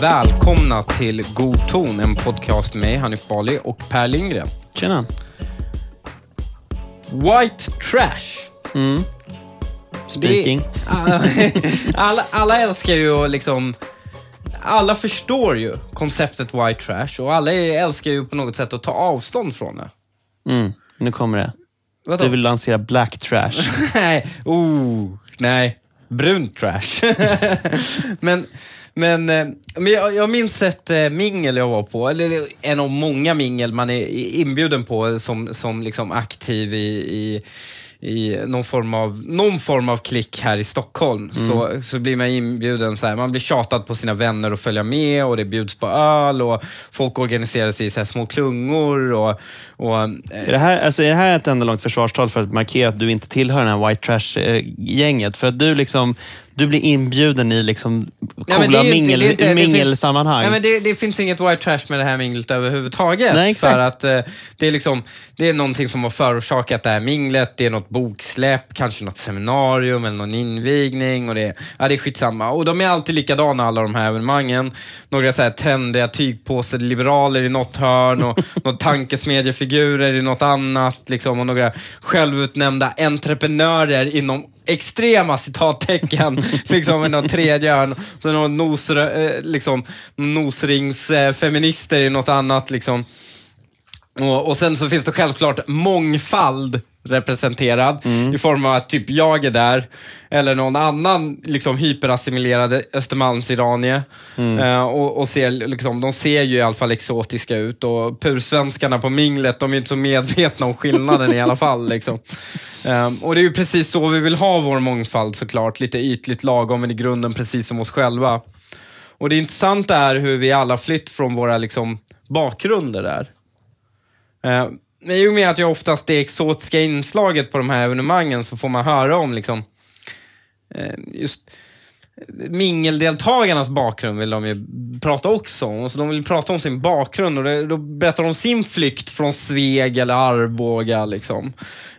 välkomna till God ton, en podcast med mig, Hanif Bali och Per Lindgren. Tjena. White trash. Mm. Speaking. Det, alla, alla älskar ju att liksom... Alla förstår ju konceptet white trash och alla älskar ju på något sätt att ta avstånd från det. Mm. Nu kommer det. Vadå? Du vill lansera black trash. nej, oh, nej. Brunt trash. men men, eh, men jag, jag minns ett eh, mingel jag var på, eller en av många mingel man är inbjuden på som, som liksom aktiv i, i i någon form av, någon form av klick här i Stockholm mm. så, så blir man inbjuden, så här, man blir tjatad på sina vänner att följa med och det bjuds på öl och folk organiserar sig i så små klungor. Och, och, eh. är, det här, alltså är det här ett enda långt försvarstal för att markera att du inte tillhör den här white trash-gänget? För att du liksom du blir inbjuden i liksom coola ja, mingel, det, det, mingelsammanhang. Det, finns, det inget white trash med det här minglet överhuvudtaget. Nej, exakt. För att eh, det, är liksom, det är någonting som har förorsakat det här minglet. Det är något boksläpp, kanske något seminarium eller någon invigning. Och det, ja, det är skitsamma. Och de är alltid likadana alla de här evenemangen. Några så här trendiga tygpåsade liberaler i något hörn och några tankesmedjefigurer i något annat. Liksom, och några självutnämnda entreprenörer inom extrema citattecken liksom med någon tredje hörn. Så någon nos, eh, liksom, nosringsfeminister i något annat. Liksom. Och, och sen så finns det självklart mångfald representerad mm. i form av att typ jag är där eller någon annan liksom hyperassimilerad Östermalmsiranie. Mm. Uh, och, och ser, liksom, de ser ju i alla fall exotiska ut och pursvenskarna på minglet, de är inte så medvetna om skillnaden i alla fall. Liksom. Um, och det är ju precis så vi vill ha vår mångfald såklart, lite ytligt lagom men i grunden precis som oss själva. Och det intressanta är hur vi alla flytt från våra liksom, bakgrunder där. Eh, men i och med att jag oftast det exotiska inslaget på de här evenemangen så får man höra om liksom, eh, just mingeldeltagarnas bakgrund vill de ju prata också om. Så de vill prata om sin bakgrund och då berättar de om sin flykt från Sveg eller Arboga. Liksom.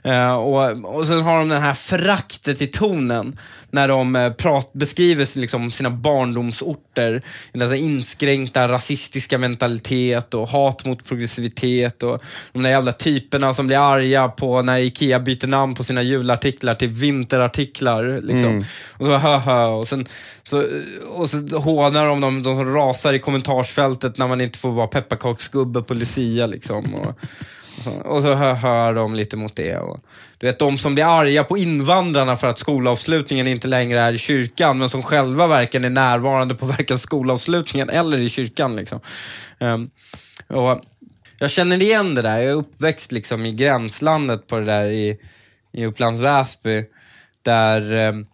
Uh, och, och sen har de den här föraktet i tonen när de uh, prat, beskriver liksom, sina barndomsorter. Den inskränkta rasistiska mentalitet och hat mot progressivitet och de där jävla typerna som blir arga på när Ikea byter namn på sina julartiklar till vinterartiklar. Liksom. Mm. Och så hö, och sen så, och så hånar de de, de som rasar i kommentarsfältet när man inte får vara pepparkaksgubbe på Lucia. Liksom, och, och så hör, hör de lite mot det. Och, du vet, de som blir arga på invandrarna för att skolavslutningen inte längre är i kyrkan, men som själva varken är närvarande på varken skolavslutningen eller i kyrkan. Liksom. Um, och jag känner igen det där. Jag är uppväxt liksom i gränslandet på det där i, i Upplands Väsby. Där um,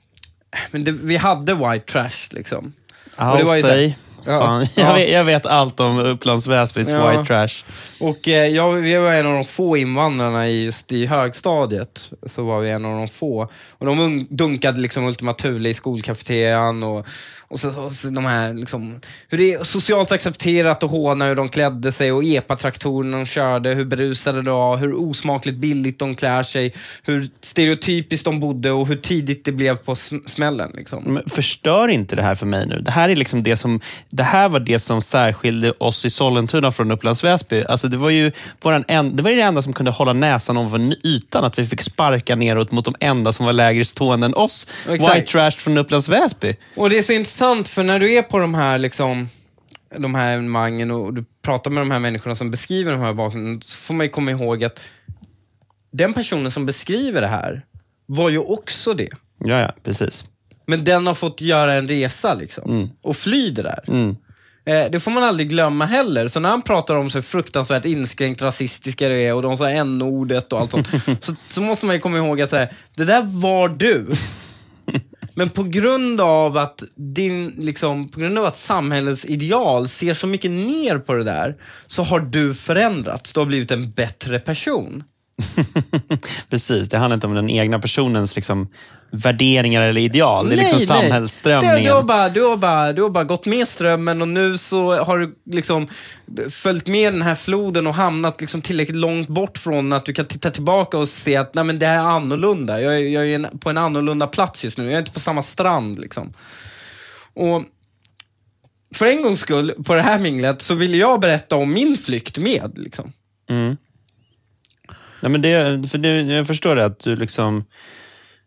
men det, vi hade white trash liksom. I'll och say. Ja, jag, vet, jag, vet, allt om Upplands Väsbys white trash. Och eh, jag, vi var en av de få invandrarna i, just i högstadiet. Så var vi en av de få. Och de dunkade liksom Ultima Thule i skolkafeterian och och så, och så de här, liksom, hur det är socialt accepterat att håna hur de klädde sig och epatraktorerna de körde, hur berusade de var, hur osmakligt billigt de klär sig, hur stereotypiskt de bodde och hur tidigt det blev på smällen. Liksom. Men förstör inte det här för mig nu. Det här, är liksom det, som, det här var det som särskilde oss i Sollentuna från Upplands Väsby. Alltså det var ju våran en, det var det enda som kunde hålla näsan ovanför ytan, att vi fick sparka neråt mot de enda som var lägre stående än oss. Exakt. White trash från Upplands Väsby. Och det är så intressant, för när du är på de här, liksom, de här evenemangen och du pratar med de här människorna som beskriver de här bakgrunden, så får man komma ihåg att den personen som beskriver det här var ju också det. Ja, ja, precis. Men den har fått göra en resa liksom, mm. och fly det där. Mm. Eh, det får man aldrig glömma heller. Så när han pratar om så fruktansvärt inskränkt rasistiska det är och de sa n-ordet och allt sånt, så, så måste man ju komma ihåg att så det där var du. Men på grund av att din, liksom, på grund av att samhällets ideal ser så mycket ner på det där, så har du förändrats. Du har blivit en bättre person. Precis, det handlar inte om den egna personens liksom, värderingar eller ideal. Det är liksom nej, samhällsströmningen. Du, du, har bara, du, har bara, du har bara gått med strömmen och nu så har du liksom följt med den här floden och hamnat liksom tillräckligt långt bort från att du kan titta tillbaka och se att nej, men det här är annorlunda. Jag är, jag är på en annorlunda plats just nu. Jag är inte på samma strand. Liksom. Och för en gångs skull, på det här minglet, så ville jag berätta om min flykt med. Liksom. Mm. Ja, men det, för det, jag förstår det, att du liksom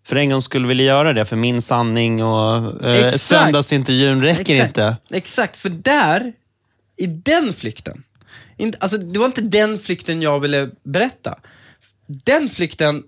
för en gång skulle vilja göra det, för min sanning och eh, Exakt. söndagsintervjun räcker Exakt. inte. Exakt, för där, i den flykten, inte, alltså det var inte den flykten jag ville berätta. Den flykten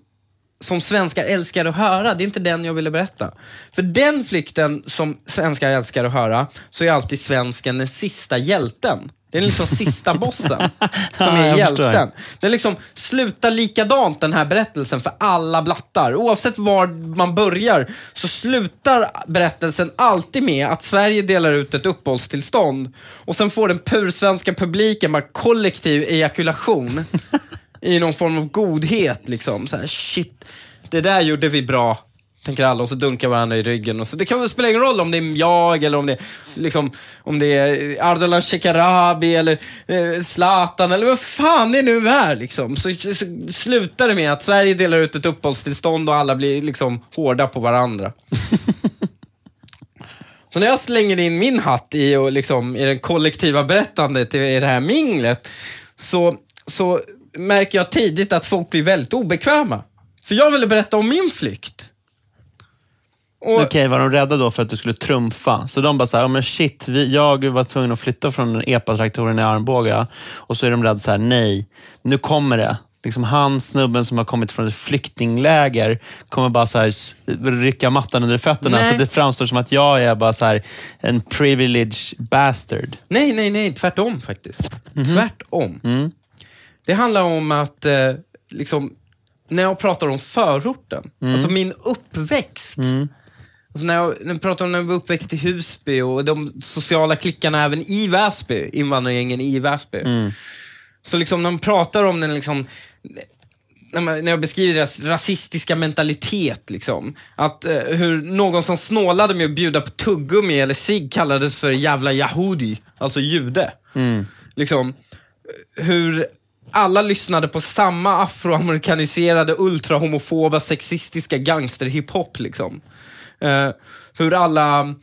som svenskar älskar att höra, det är inte den jag ville berätta. För den flykten som svenskar älskar att höra, så är alltid svensken den sista hjälten. Det är liksom sista bossen som är hjälten. Den liksom slutar likadant den här berättelsen för alla blattar. Oavsett var man börjar så slutar berättelsen alltid med att Sverige delar ut ett uppehållstillstånd och sen får den pursvenska publiken bara kollektiv ejakulation i någon form av godhet. Liksom. Så här, shit, det där gjorde vi bra. Tänker alla och så dunkar varandra i ryggen. Och så, det kan väl spela ingen roll om det är jag eller om det, liksom, om det är Ardalan Shekarabi eller eh, Zlatan eller vad fan det nu är. Liksom. Så, så, slutar det med att Sverige delar ut ett uppehållstillstånd och alla blir liksom hårda på varandra. Så när jag slänger in min hatt i, och liksom, i den kollektiva berättandet i i det här minglet, så, så märker jag tidigt att folk blir väldigt obekväma. För jag ville berätta om min flykt. Okej, var de rädda då för att du skulle trumfa? Så de bara så här, "Ja, men shit, vi, jag var tvungen att flytta från epatraktoren i Arboga och så är de rädda så här, nej, nu kommer det. Liksom han, snubben som har kommit från ett flyktingläger, kommer bara så här rycka mattan under fötterna Nej. så det framstår som att jag är bara så här en privileged bastard. Nej, nej, nej, tvärtom faktiskt. Tvärtom. Det handlar om att, eh, liksom, när jag pratar om förorten, alltså min uppväxt. Alltså när, jag, när jag pratar om när jag var uppväxt i Husby och de sociala klickarna även i Väsby, invandrargängen i Väsby. Så liksom när man pratar om den liksom, när, man, när jag beskriver deras rasistiska mentalitet, liksom. Att eh, hur någon som snålade med att bjuda på tuggummi eller sig kallades för jävla yahudi, alltså jude. Liksom, eh, hur alla lyssnade på samma afroamerikaniserade, ultrahomofoba, sexistiska gangsterhiphop. Liksom. Eh, hur alla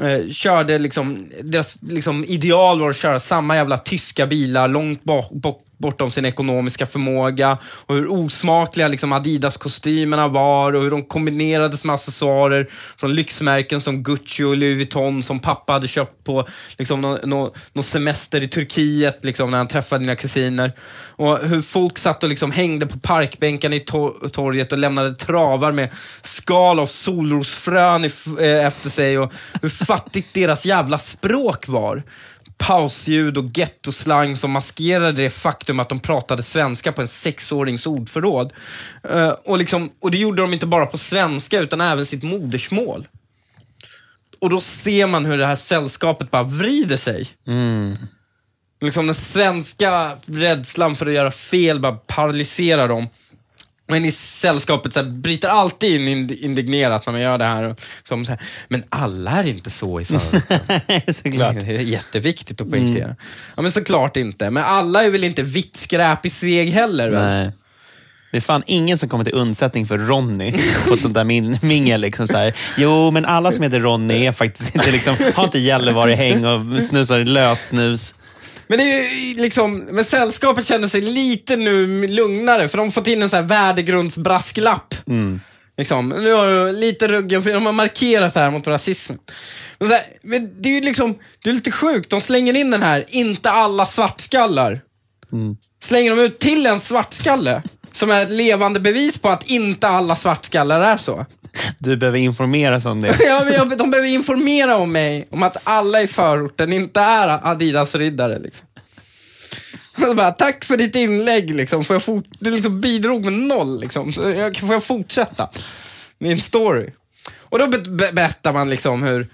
eh, körde, liksom, deras liksom, ideal var att köra samma jävla tyska bilar långt bak, bak bortom sin ekonomiska förmåga och hur osmakliga liksom, Adidas-kostymerna var och hur de kombinerades med accessoarer från lyxmärken som Gucci och Louis Vuitton som pappa hade köpt på liksom, någon, någon, någon semester i Turkiet liksom, när han träffade dina kusiner. Och hur folk satt och liksom, hängde på parkbänken i tor- torget och lämnade travar med skal av solrosfrön i, eh, efter sig och hur fattigt deras jävla språk var pausljud och gettoslang som maskerade det faktum att de pratade svenska på en sexårings ordförråd. Eh, och, liksom, och det gjorde de inte bara på svenska utan även sitt modersmål. Och då ser man hur det här sällskapet bara vrider sig. Liksom den svenska rädslan för att göra fel bara paralyserar dem. Men i sällskapet så här, bryter alltid in ind- indignerat när man gör det här. Och, som så här men alla är inte så i förorten. Såklart. Det är jätteviktigt att poängtera. Ja, men såklart inte. Men alla är väl inte vitt skräp i Sveg heller? Väl? Nej. Det är fan ingen som kommer till undsättning för Ronny på ett sånt där min- mingel. Liksom så här. Jo, men alla som heter Ronny är faktiskt inte, liksom, har inte Gällivare-häng och snusar lössnus. Men, det är liksom, men sällskapet känner sig lite nu lugnare, för de har fått in en sån här värdegrundsbrasklapp. Liksom. Nu har jag lite ruggen, för de har markerat här mot rasismen. Men, här, men det är ju liksom, det är lite sjukt, de slänger in den här, inte alla svartskallar. Slänger de ut till en svartskalle, som är ett levande bevis på att inte alla svartskallar är så. Du behöver informeras om det. Ja, men jag, de behöver informera om mig, om att alla i förorten inte är Adidas-riddare. Liksom. Bara, Tack för ditt inlägg, liksom. får jag fort, det liksom bidrog med noll. Liksom. Jag, får jag fortsätta min story? Och då be- berättar man liksom hur,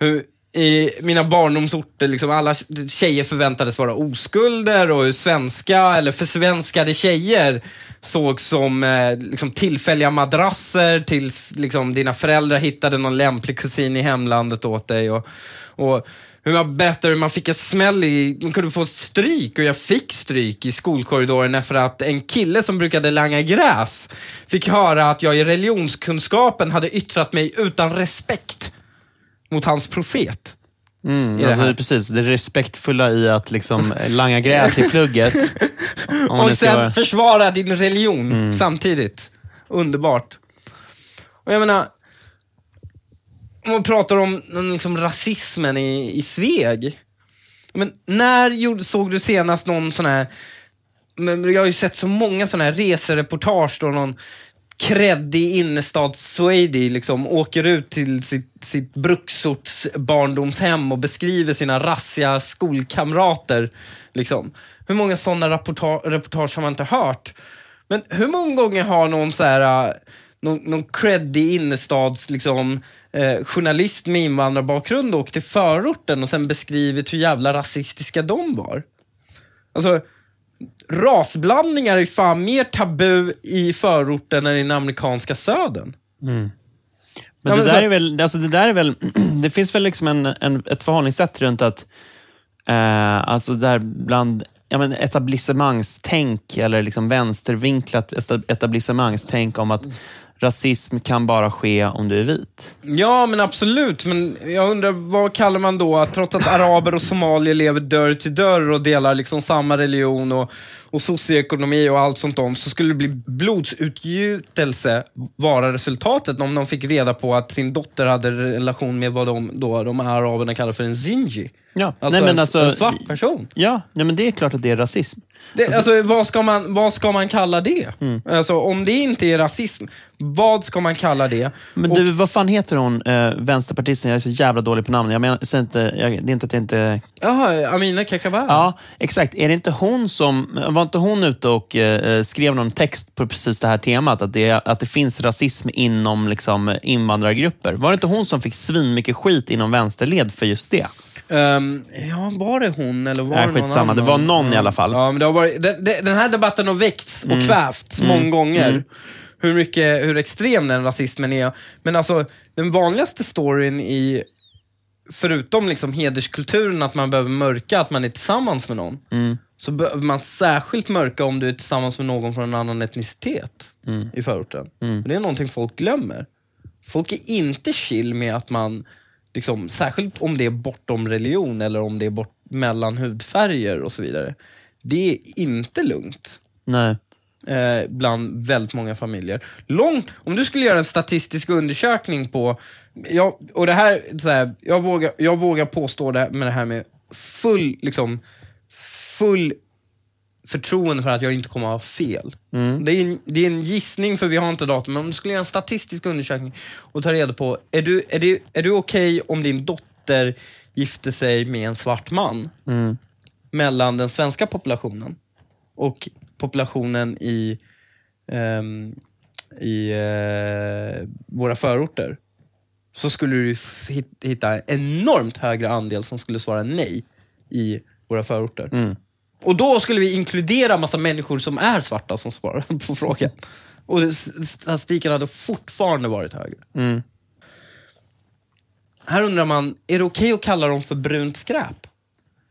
hur i mina barndomsorter, liksom alla tjejer förväntades vara oskulder och hur svenska, eller försvenskade tjejer sågs som eh, liksom tillfälliga madrasser tills liksom, dina föräldrar hittade någon lämplig kusin i hemlandet åt dig. Och, och hur man berättar hur man fick en smäll i, man kunde få stryk och jag fick stryk i skolkorridoren för att en kille som brukade langa gräs fick höra att jag i religionskunskapen hade yttrat mig utan respekt mot hans profet. Mm, i det alltså, här. precis, det respektfulla i att liksom langa gräs i plugget. Och sen vara- försvara din religion Mm. samtidigt. Underbart. Och jag menar, om man pratar om om liksom rasismen i, i Sveg. Men när gjorde, såg du senast någon sån här, men jag har ju sett så många såna här resereportage då någon kreddig innerstads-swady liksom åker ut till sitt, sitt bruksorts barndomshem och beskriver sina rassiga skolkamrater. Liksom. Hur många sådana reporta- reportage har man inte hört? Men hur många gånger har någon så här, äh, någon, någon creddig innerstads liksom, eh, journalist med invandrarbakgrund åkt till förorten och sen beskrivit hur jävla rasistiska de var? Alltså, rasblandningar är fan mer tabu i förorten än i den amerikanska södern. Men Ja, det men där så- är väl, alltså det där är väl, det finns väl liksom en, en, ett förhållningssätt runt att, eh, alltså där bland ja, men etablissemangstänk eller liksom vänstervinklat etablissemangstänk om att rasism kan bara ske om du är vit. Ja, men absolut. Men jag undrar, vad kallar man då att trots att araber och somalier lever dörr till dörr och delar liksom samma religion och, och socioekonomi och allt sånt om, så skulle det bli blodsutgjutelse vara resultatet om de fick reda på att sin dotter hade relation med vad de, då, de här araberna kallar för en zinji. Ja, Alltså, nej men en, alltså, en svart person. Ja, nej men det är klart att det är rasism. Det, alltså, vad, ska man, vad ska man kalla det? Mm. Alltså, om det inte är rasism, vad ska man kalla det? Men Och- du, vad fan heter hon, eh, vänsterpartisten? Jag är så jävla dålig på namn. Jag menar, säger inte, jag, det är inte att jag inte... Jaha, Amina Kakabaveh? Ja, exakt. Är det inte hon som... Var inte hon ute och eh, skrev någon text på precis det här temat? Att det, att det finns rasism inom liksom, invandrargrupper. Var det inte hon som fick svin mycket skit inom vänsterled för just det? Ehm, ja, var det hon eller var Nej, det någon skitsamma. annan? Det var någon i alla fall. Ja, men det har varit, den, den här debatten har väckts och Mm. kvävts många gånger. Hur, mycket, hur extrem den rasismen är. Men alltså, den vanligaste storyn i, förutom liksom hederskulturen, att man behöver mörka att man är tillsammans med någon, Mm. så behöver man särskilt mörka om du är tillsammans med någon från en annan etnicitet Mm. i förorten. Och Det är någonting folk glömmer. Folk är inte chill med att man, liksom, särskilt om det är bortom religion eller om det är bort mellan hudfärger och så vidare. Det är inte lugnt Nej. eh, bland väldigt många familjer. Långt, om du skulle göra en statistisk undersökning på, jag, och det här, så här jag, vågar, jag vågar påstå det med det här med full, liksom, full förtroende för att jag inte kommer att ha fel. Det, är en, det är en gissning för vi har inte datum, men om du skulle göra en statistisk undersökning och ta reda på, är du, är det, är du okej om din dotter gifter sig med en svart man mellan den svenska populationen och populationen i, ehm, i eh, våra förorter så skulle du hitta en enormt högre andel som skulle svara nej i våra förorter. Och då skulle vi inkludera massa människor som är svarta som svarar på frågan. Och statistiken hade fortfarande varit högre. Mm. Här undrar man, är det okej att kalla dem för brunt skräp?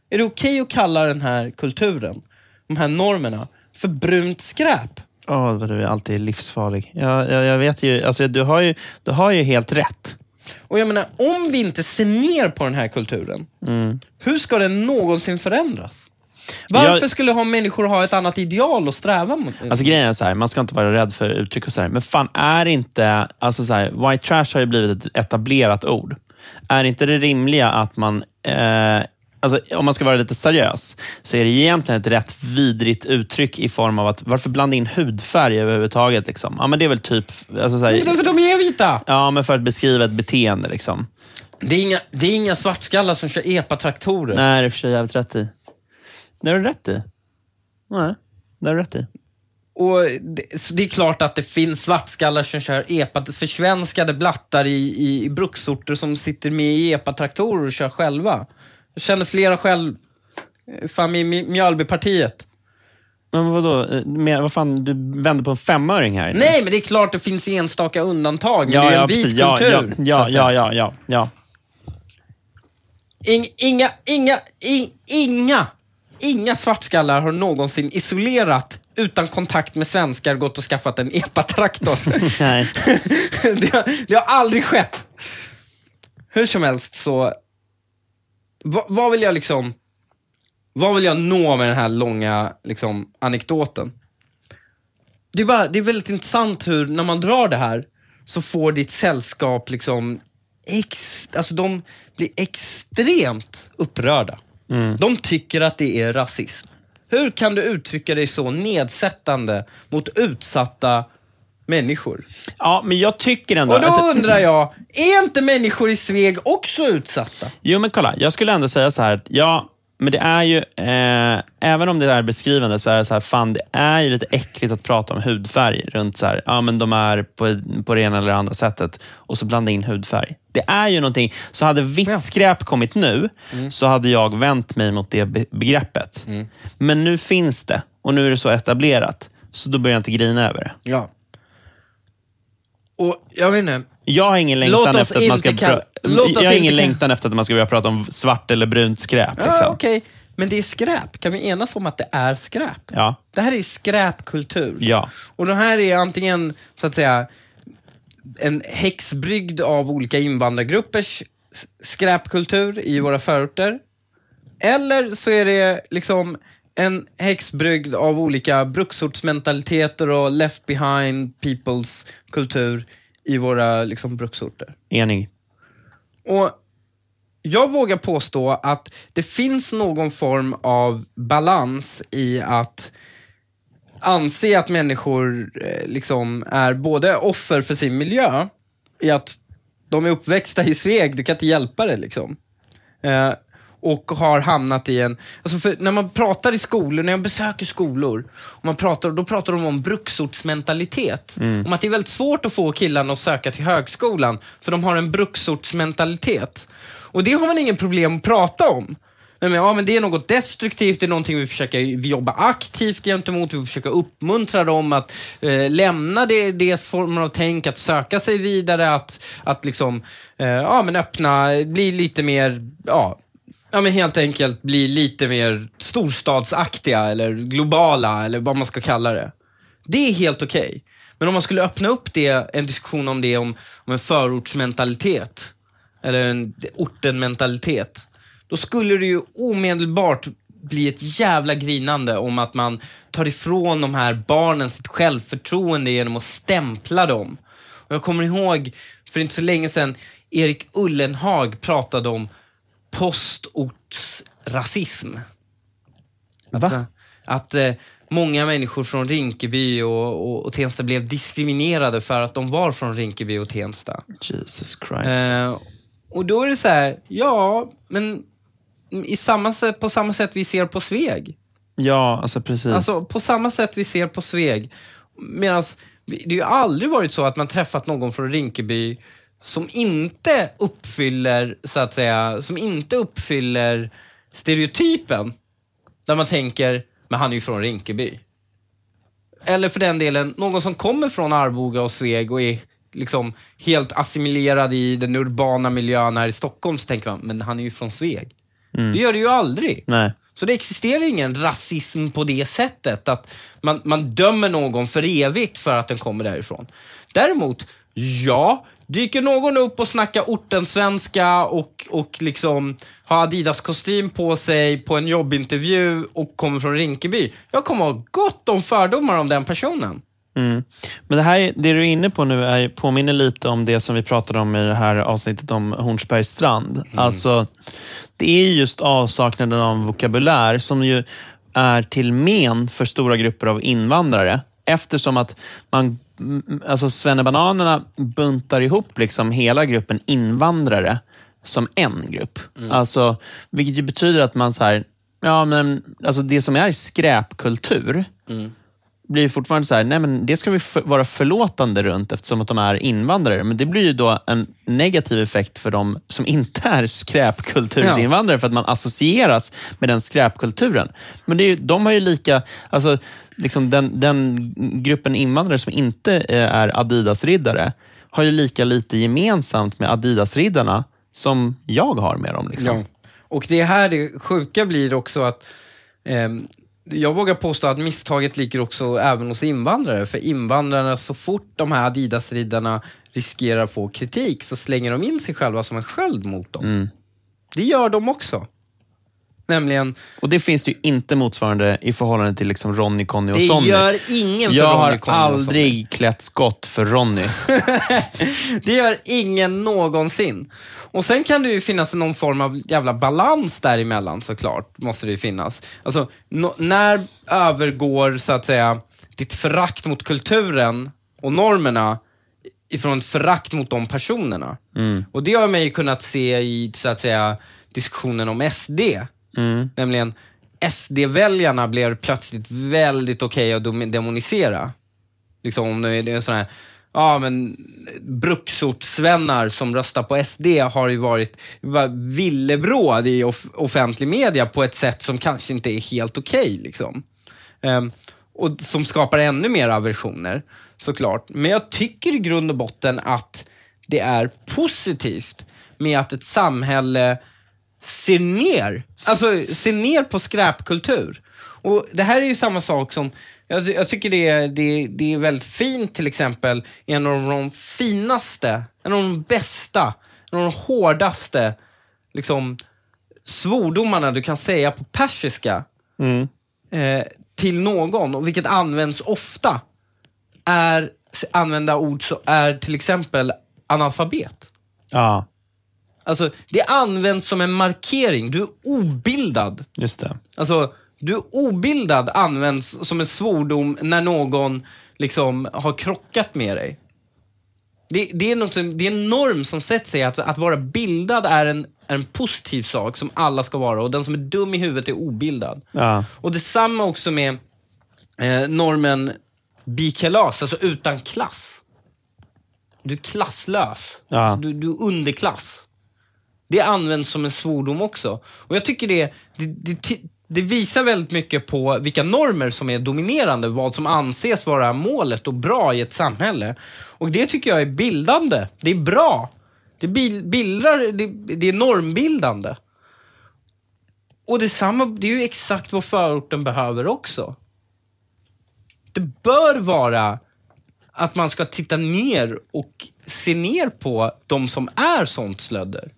Är det okej att kalla den här kulturen, de här normerna, för brunt skräp? Åh, vad du är alltid livsfarlig. Jag, jag, jag vet ju, alltså, du, har ju, du har ju helt rätt. Och jag menar, om vi inte ser ner på den här kulturen, hur ska den någonsin förändras? Varför Jag- skulle ha människor ha ett annat ideal att sträva mot? Alltså grejen är så här, man ska inte vara rädd för uttryck och så här. Men fan, är inte... Alltså så här, white trash har ju blivit ett etablerat ord. Är inte det rimliga att man... Eh, alltså, om man ska vara lite seriös, så är det egentligen ett rätt vidrigt uttryck i form av att varför blanda in hudfärg överhuvudtaget? Liksom? Ja, men det är väl typ... Alltså så här, Men För de är vita! ja, men för att beskriva ett beteende. Liksom. Det är inga, det är inga svartskallar som kör epatraktorer. Nej, det är för sig jävligt rätt i. Det har du rätt i. Nej, det har du rätt i. Och det, så det är klart att det finns svartskallar som kör epa, försvenskade blattar i, i, i bruksorter som sitter med i epatraktorer och kör själva. Jag känner flera själv, fan i Mjölbypartiet. Men vadå, eh, men, vad fan, du vänder på en femöring här? Nej, men det är klart det finns enstaka undantag. men Ja, det är en ja, vit precis. Kultur. ja, ja, ja, ja, ja, ja. Ing, inga, inga, in, inga, inga svartskallar har någonsin isolerat utan kontakt med svenskar gått och skaffat en epatraktor. Nej. det, har, det har aldrig skett. Hur som helst så, vad, vad vill jag liksom, vad vill jag nå med den här långa liksom, anekdoten? Det är, bara, det är väldigt intressant hur, när man drar det här, så får ditt sällskap liksom, ex, alltså de blir extremt upprörda. De tycker att det är rasism. Hur kan du uttrycka dig så nedsättande mot utsatta människor? Ja, men jag tycker ändå... Och då alltså- undrar jag, är inte människor i Sveg också utsatta? Jo, men kolla. Jag skulle ändå säga så här, ja, men det är ju, eh, även om det är beskrivande, så är det så här, fan det är ju lite äckligt att prata om hudfärg runt så här, ja men de är på, på det ena eller andra sättet och så blanda in hudfärg. Det är ju någonting, så hade vitt skräp kommit nu, så hade jag vänt mig mot det be- begreppet. Men nu finns det och nu är det så etablerat, så då börjar jag inte grina över det. Ja. Och jag vet inte, Jag har ingen längtan, efter att, man ska kan- jag har ingen längtan efter att man ska börja prata om svart eller brunt skräp. ja Liksom. okej, men det är skräp. Kan vi enas om att det är skräp? Ja. Det här är skräpkultur. Ja. Och det här är antingen, så att säga, en häxbrygd av olika invandrargruppers skräpkultur i våra förorter. Eller så är det liksom en häxbrygd av olika bruksortsmentaliteter och left behind peoples kultur i våra liksom, bruksorter. Enig. Och jag vågar påstå att det finns någon form av balans i att anse att människor eh, liksom är både offer för sin miljö, i att de är uppväxta i Sveg, du kan inte hjälpa det liksom. Och har hamnat i en... Alltså när man pratar i skolor, när jag besöker skolor, och man pratar, då pratar de om bruksortsmentalitet. Om att det är väldigt svårt att få killarna att söka till högskolan, för de har en bruksortsmentalitet. Och det har man ingen problem att prata om. Men, ja, men det är något destruktivt, det är någonting vi försöker vi jobba aktivt gentemot, vi försöker uppmuntra dem att eh, lämna det, det formen av tänk, att söka sig vidare, att, att liksom, eh, ja men öppna, bli lite mer, ja, ja men helt enkelt bli lite mer storstadsaktiga eller globala eller vad man ska kalla det. Det är helt okej. Men om man skulle öppna upp det, en diskussion om det, om, om en förortsmentalitet, eller en ortenmentalitet, då skulle det ju omedelbart bli ett jävla grinande om att man tar ifrån de här barnen sitt självförtroende genom att stämpla dem. Och jag kommer ihåg, för inte så länge sedan, Erik Ullenhag pratade om postortsrasism. Att, Va? att eh, många människor från Rinkeby och, och, och Tensta blev diskriminerade för att de var från Rinkeby och Tensta. Jesus Christ. Eh, och då är det så här, ja, men i samma på samma sätt vi ser på Sveg. ja, alltså precis. Alltså på samma sätt vi ser på Sveg. Medan det har ju aldrig varit så att man träffat någon från Rinkeby som inte uppfyller, så att säga, som inte uppfyller stereotypen. Där man tänker, men han är ju från Rinkeby. Eller för den delen, någon som kommer från Arboga och Sveg och är liksom helt assimilerad i den urbana miljön här i Stockholm, så tänker man, men han är ju från Sveg. Det gör det ju aldrig. Nej. Så det existerar ingen rasism på det sättet, att man, man dömer någon för evigt för att den kommer därifrån. Däremot, ja, dyker någon upp och snackar ortensvenska och, och liksom har Adidas-kostym på sig på en jobbintervju och kommer från Rinkeby. Jag kommer ha gott om fördomar om den personen. Mm. Men det, här, det du är inne på nu är, påminner lite om det som vi pratade om i det här avsnittet om Hornsbergs strand. Alltså, det är just avsaknaden av vokabulär som ju är till men för stora grupper av invandrare. Eftersom att man, mm, alltså svennebananerna buntar ihop liksom hela gruppen invandrare som en grupp. Alltså, vilket betyder att man så här, ja men alltså det som är skräpkultur, blir det fortfarande så här, nej men det ska vi för, vara förlåtande runt eftersom att de är invandrare. Men det blir ju då en negativ effekt för de som inte är skräpkultursinvandrare för att man associeras med den skräpkulturen. Men det är ju, de har ju lika, alltså liksom den, den gruppen invandrare som inte eh, är Adidas-riddare har ju lika lite gemensamt med Adidas-riddarna som jag har med dem. Liksom. Ja. Och det är här det sjuka blir också att eh, jag vågar påstå att misstaget ligger också även hos invandrare. För invandrarna, så fort de här Adidas-riddarna riskerar att få kritik så slänger de in sig själva som en sköld mot dem. Det gör de också. Nämligen, Och det finns det ju inte motsvarande i förhållande till liksom Ronny, Conny och det Sonny. gör ingen för jag Ronny, har Conny Sonny. aldrig klätt skott för Ronny. Det gör ingen någonsin. Och sen kan det ju finnas någon form av jävla balans däremellan såklart, måste det ju finnas. Alltså, nå- när övergår, så att säga, ditt förakt mot kulturen och normerna ifrån ett förakt mot de personerna? Och det har man ju kunnat se i, så att säga, diskussionen om SD. Mm. Nämligen, SD-väljarna blev plötsligt väldigt okej att demonisera. Liksom om det är en sån här, ja men bruksortsvänner som röstar på SD har ju varit var villebråd i off offentlig media på ett sätt som kanske inte är helt okej. liksom. Um, och som skapar ännu mer aversioner, såklart. Men jag tycker i grund och botten att det är positivt med att ett samhälle ser ner, alltså ser ner på skräpkultur. Och det här är ju samma sak som, jag, jag tycker det är, det, det är väldigt fint till exempel, en av de finaste, en av de bästa, en av de hårdaste liksom, svordomarna du kan säga på persiska eh, till någon, och vilket används ofta, är använda ord som är till exempel analfabet. Ja, Alltså, det används som en markering. Du är obildad. just det. Alltså, du är obildad används som en svordom när någon liksom har krockat med dig. Det, det, är, något, det är en norm som sätter sig att, att vara bildad är en, är en positiv sak som alla ska vara och den som är dum i huvudet är obildad. Ja. Och detsamma också med eh, normen bikalas, alltså utan klass. Du är klasslös. Ja. Alltså, du, du är underklass. Det används som en svordom också. Och jag tycker det, det, det, det visar väldigt mycket på vilka normer som är dominerande, vad som anses vara målet och bra i ett samhälle. Och det tycker jag är bildande. Det är bra. Det bil- bildar, det, det är normbildande. Och detsamma, det är ju exakt vad förorten behöver också. Det bör vara att man ska titta ner och se ner på de som är sånt slödder.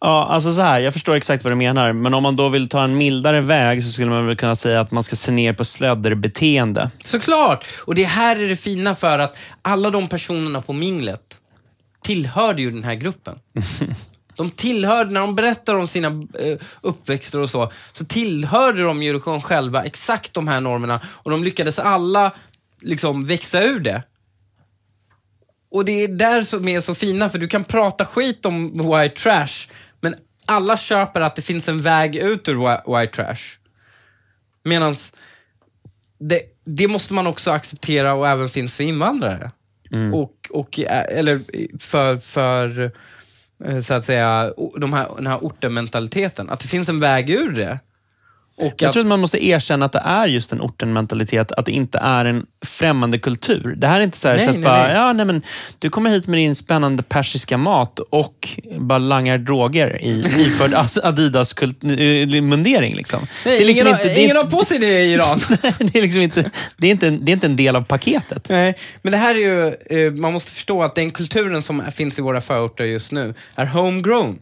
Ja, alltså så här, jag förstår exakt vad du menar, men om man då vill ta en mildare väg så skulle man väl kunna säga att man ska se ner på slödderbeteende. Såklart! Och det här är det fina för att alla de personerna på minglet tillhörde ju den här gruppen. De tillhörde, när de berättar om sina eh, uppväxter och så, så tillhörde de ju de själva exakt de här normerna och de lyckades alla liksom växa ur det. Och det är där som är så fina, för du kan prata skit om white trash, alla köper att det finns en väg ut ur whi- white trash. Medans det, det måste man också acceptera och även finns för invandrare. Och, och, eh, eller för, för eh, så att säga, de här, den här ortenmentaliteten. Att det finns en väg ur det. Och Jag tror att man måste erkänna att det är just en orten-mentalitet, att det inte är en främmande kultur. Det här är inte så, här, Nej, så att nej, bara, nej. Ja, nej, men du kommer hit med din spännande persiska mat och bara langar droger i iförd Adidas-mundering. Liksom. nej, det är liksom ingen, inte, har, det är ingen har på sig det i Iran. det är liksom inte, det är inte, en, det är inte en del av paketet. Nej, men det här är ju, eh, man måste förstå att den kulturen som finns i våra förorter just nu är homegrown.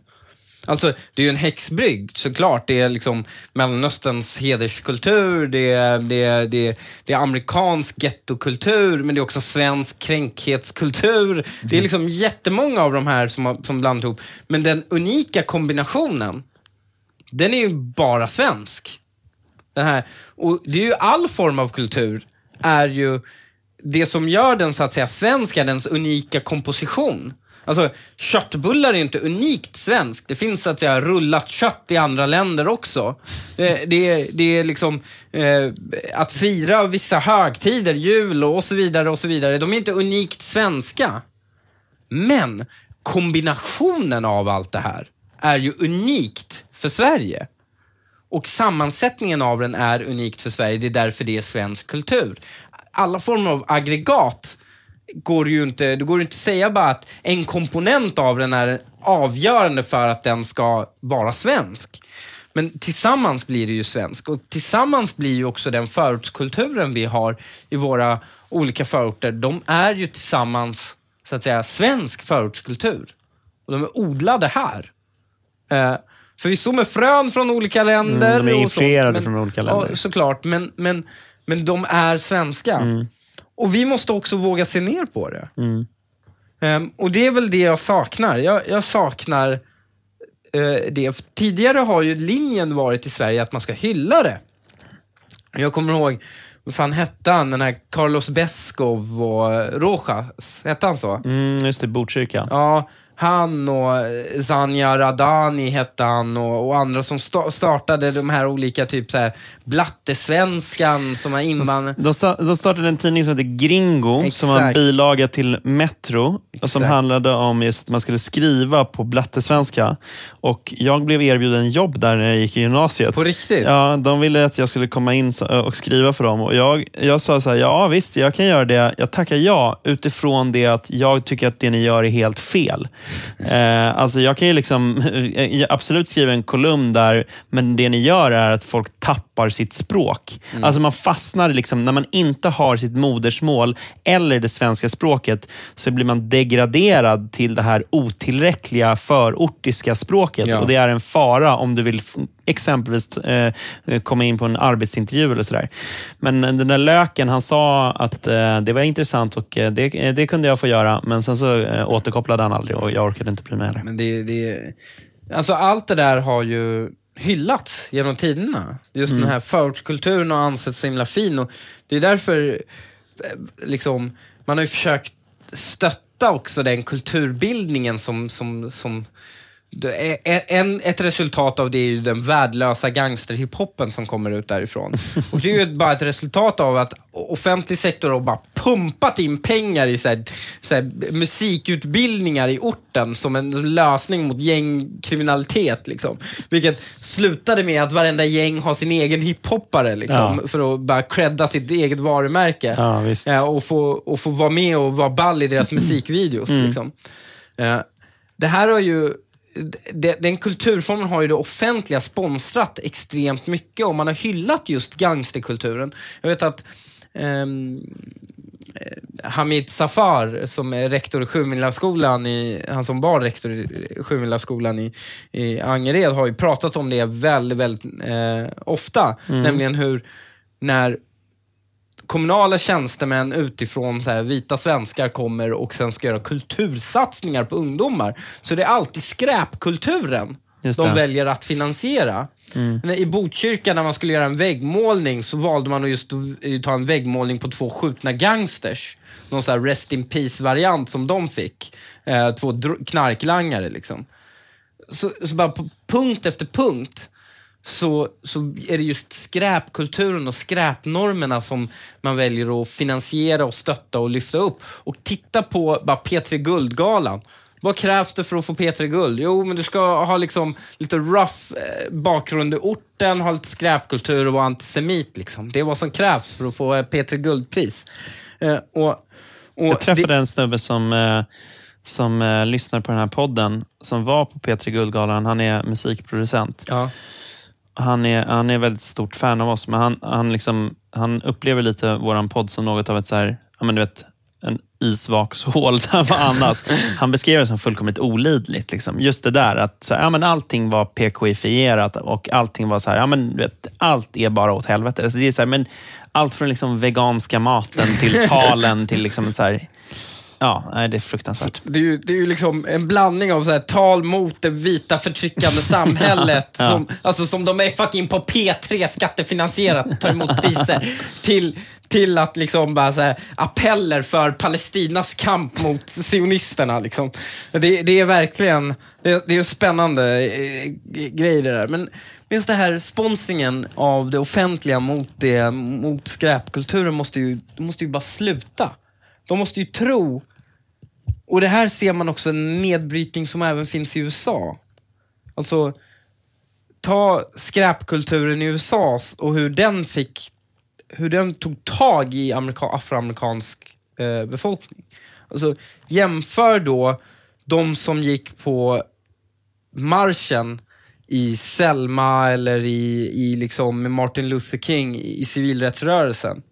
Alltså, det är ju en häxbrygd såklart. Det är liksom Mellanösterns hederskultur, det är, det är, det är, det är amerikansk gettokultur, men det är också svensk kränkhetskultur. Det är liksom jättemånga av de här som, som blandat ihop. Men den unika kombinationen, den är ju bara svensk. Den här, och det är ju all form av kultur är ju det som gör den så att säga svensk är dens unika komposition. Alltså köttbullar är inte unikt svenskt. Det finns så att säga rullat kött i andra länder också. Det, det, är- det är liksom eh, att fira vissa högtider, jul och så vidare och så vidare. De är inte unikt svenska. Men kombinationen av allt det här är ju unikt för Sverige. Och sammansättningen av den är unikt för Sverige, det är därför det är svensk kultur. Alla former av aggregat går ju inte, det går ju inte att säga bara att en komponent av den är avgörande för att den ska vara svensk. Men tillsammans blir det ju svensk och tillsammans blir ju också den förortskulturen vi har i våra olika förorter, de är ju tillsammans så att säga svensk förortskultur. Och de är odlade här. Eh, Förvisso med frön från olika länder. Mm, de är influerade från olika länder. Ja, såklart, men, men, men de är svenska. Mm. Och vi måste också våga se ner på det. Mm. Ehm, och det är väl det jag saknar. Jag, jag saknar eh, det. Tidigare har ju linjen varit i Sverige att man ska hylla det. Jag kommer ihåg, vad fan hette han, den här Carlos Beskov och Rojas, hette han så? Mm, just det, Botkyrka. Ja, han och Zanja Radani hette han och, och andra som sta- startade de här olika, typ så här, Blattesvenskan som har invandrat. De, de startade en tidning som heter Gringo, som var en Exakt. bilaga till Metro, och som Exakt. handlade om just att man skulle skriva på blattesvenska. Och jag blev erbjuden jobb där när jag gick i gymnasiet. På riktigt? Ja, de ville att jag skulle komma in och skriva för dem. Och jag, jag sa så här, ja visst, jag kan göra det. Jag tackar ja, utifrån det att jag tycker att det ni gör är helt fel. Eh, alltså jag kan ju liksom absolut skriva en kolumn där, men det ni gör är att folk tappar sitt språk. Alltså man fastnar, liksom, när man inte har sitt modersmål eller det svenska språket, så blir man degraderad till det här otillräckliga förortiska språket. Ja. Och det är en fara om du vill exempelvis eh, komma in på en arbetsintervju eller sådär. Men den där löken, han sa att eh, det var intressant och eh, det, eh, det kunde jag få göra, men sen så eh, återkopplade han aldrig och jag orkade inte bry mig heller. Men det, det, alltså allt det där har ju hyllats genom tiderna. Just den här förortskulturen har ansetts så himla fin. Och det är därför eh, liksom, man har ju försökt stötta också den kulturbildningen som, som, som en, ett resultat av det är ju den värdelösa gangsterhiphopen som kommer ut därifrån. Och det är ju bara ett resultat av att offentlig sektor har bara pumpat in pengar i så här, så här, musikutbildningar i orten som en lösning mot gängkriminalitet. Liksom. Vilket slutade med att varenda gäng har sin egen hiphoppare liksom, Ja. för att bara credda sitt eget varumärke. Ja. Eh, och, få, och få vara med och vara ball i deras musikvideos. Mm. Liksom. Eh, det här har ju den kulturformen har ju det offentliga sponsrat extremt mycket och man har hyllat just gangsterkulturen. Jag vet att eh, Hamid Safar, som är rektor i Sjumilaskolan, i, han som var rektor i Sjumilaskolan i, i Angered, har ju pratat om det väldigt, väldigt eh, ofta. Nämligen hur när kommunala tjänstemän utifrån så här, vita svenskar kommer och sen ska göra kultursatsningar på ungdomar, så det är alltid skräpkulturen de väljer att finansiera. Men I Botkyrka när man skulle göra en väggmålning så valde man att just att ta en väggmålning på två skjutna gangsters. Någon sån här Rest in Peace-variant som de fick. Eh, två knarklangare liksom. Så, så bara på punkt efter punkt så, så är det just skräpkulturen och skräpnormerna som man väljer att finansiera och stötta och lyfta upp. Och titta på bara P3 Guldgalan. Vad krävs det för att få P3 Guld? Jo, men du ska ha liksom lite rough eh, bakgrund i orten, ha lite skräpkultur och vara antisemit. Liksom. Det är vad som krävs för att få eh, P3 Guldpris. Eh, och, och Jag träffade det, en snubbe som, som lyssnar på den här podden, som var på P3 Guldgalan. Han är musikproducent. ja. Han är, han är väldigt stort fan av oss, men han, han, liksom, han upplever lite våran podd som något av ett så här, ja, men du vet, en isvakshål där man andas. Han beskrev det som fullkomligt olidligt. Liksom. Just det där att så här, ja, men allting var PKI-fierat och allting var så här, ja, men, du vet, allt är bara åt helvete. Alltså, det är så här, men, allt från liksom veganska maten till talen till liksom så här, ja, nej, det är fruktansvärt. Det är, ju, det är ju liksom en blandning av så här, tal mot det vita förtryckande samhället, Ja. som, alltså, som de är fucking på P3 skattefinansierat, tar emot priser, till, till att liksom bara så här, appeller för Palestinas kamp mot sionisterna. Liksom. Det, det är verkligen det, det är spännande eh, grejer det där. Men just det här sponsringen av det offentliga mot, det, mot skräpkulturen måste ju, måste ju bara sluta. De måste ju tro och det här ser man också en nedbrytning som även finns i USA. Alltså, ta skräpkulturen i USA och hur den fick, hur den tog tag i amerika, afroamerikansk eh, befolkning. Alltså, jämför då de som gick på marschen i Selma eller i, i liksom med Martin Luther King i, i civilrättsrörelsen.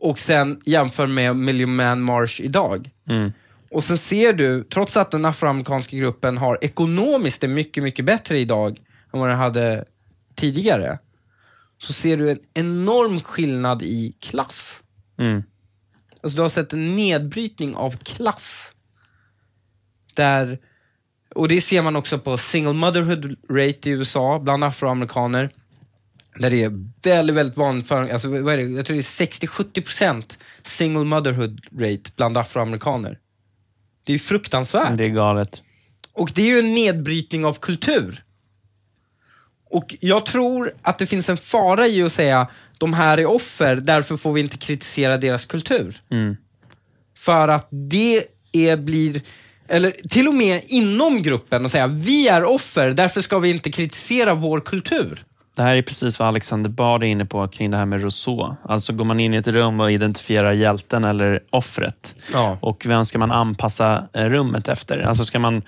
Och sen jämför med Million Man March idag. Mm. Och sen ser du, trots att den afroamerikanska gruppen har ekonomiskt det mycket, mycket bättre idag än vad den hade tidigare, så ser du en enorm skillnad i klass. Mm. Alltså du har sett en nedbrytning av klass. Där, och det ser man också på single motherhood rate i USA bland afroamerikaner. Där det är väldigt, väldigt vanligt för, alltså, vad är det? jag tror det är 60-70% single motherhood rate bland afroamerikaner. Det är ju fruktansvärt. Det är galet. Och det är ju en nedbrytning av kultur. Och jag tror att det finns en fara i att säga de här är offer, därför får vi inte kritisera deras kultur. Mm. För att det är, blir, eller till och med inom gruppen och säga vi är offer, därför ska vi inte kritisera vår kultur. Det här är precis vad Alexander Bard är inne på kring det här med Rousseau. Alltså går man in i ett rum och identifierar hjälten eller offret. Ja. Och vem ska man anpassa eh, rummet efter? Alltså ska man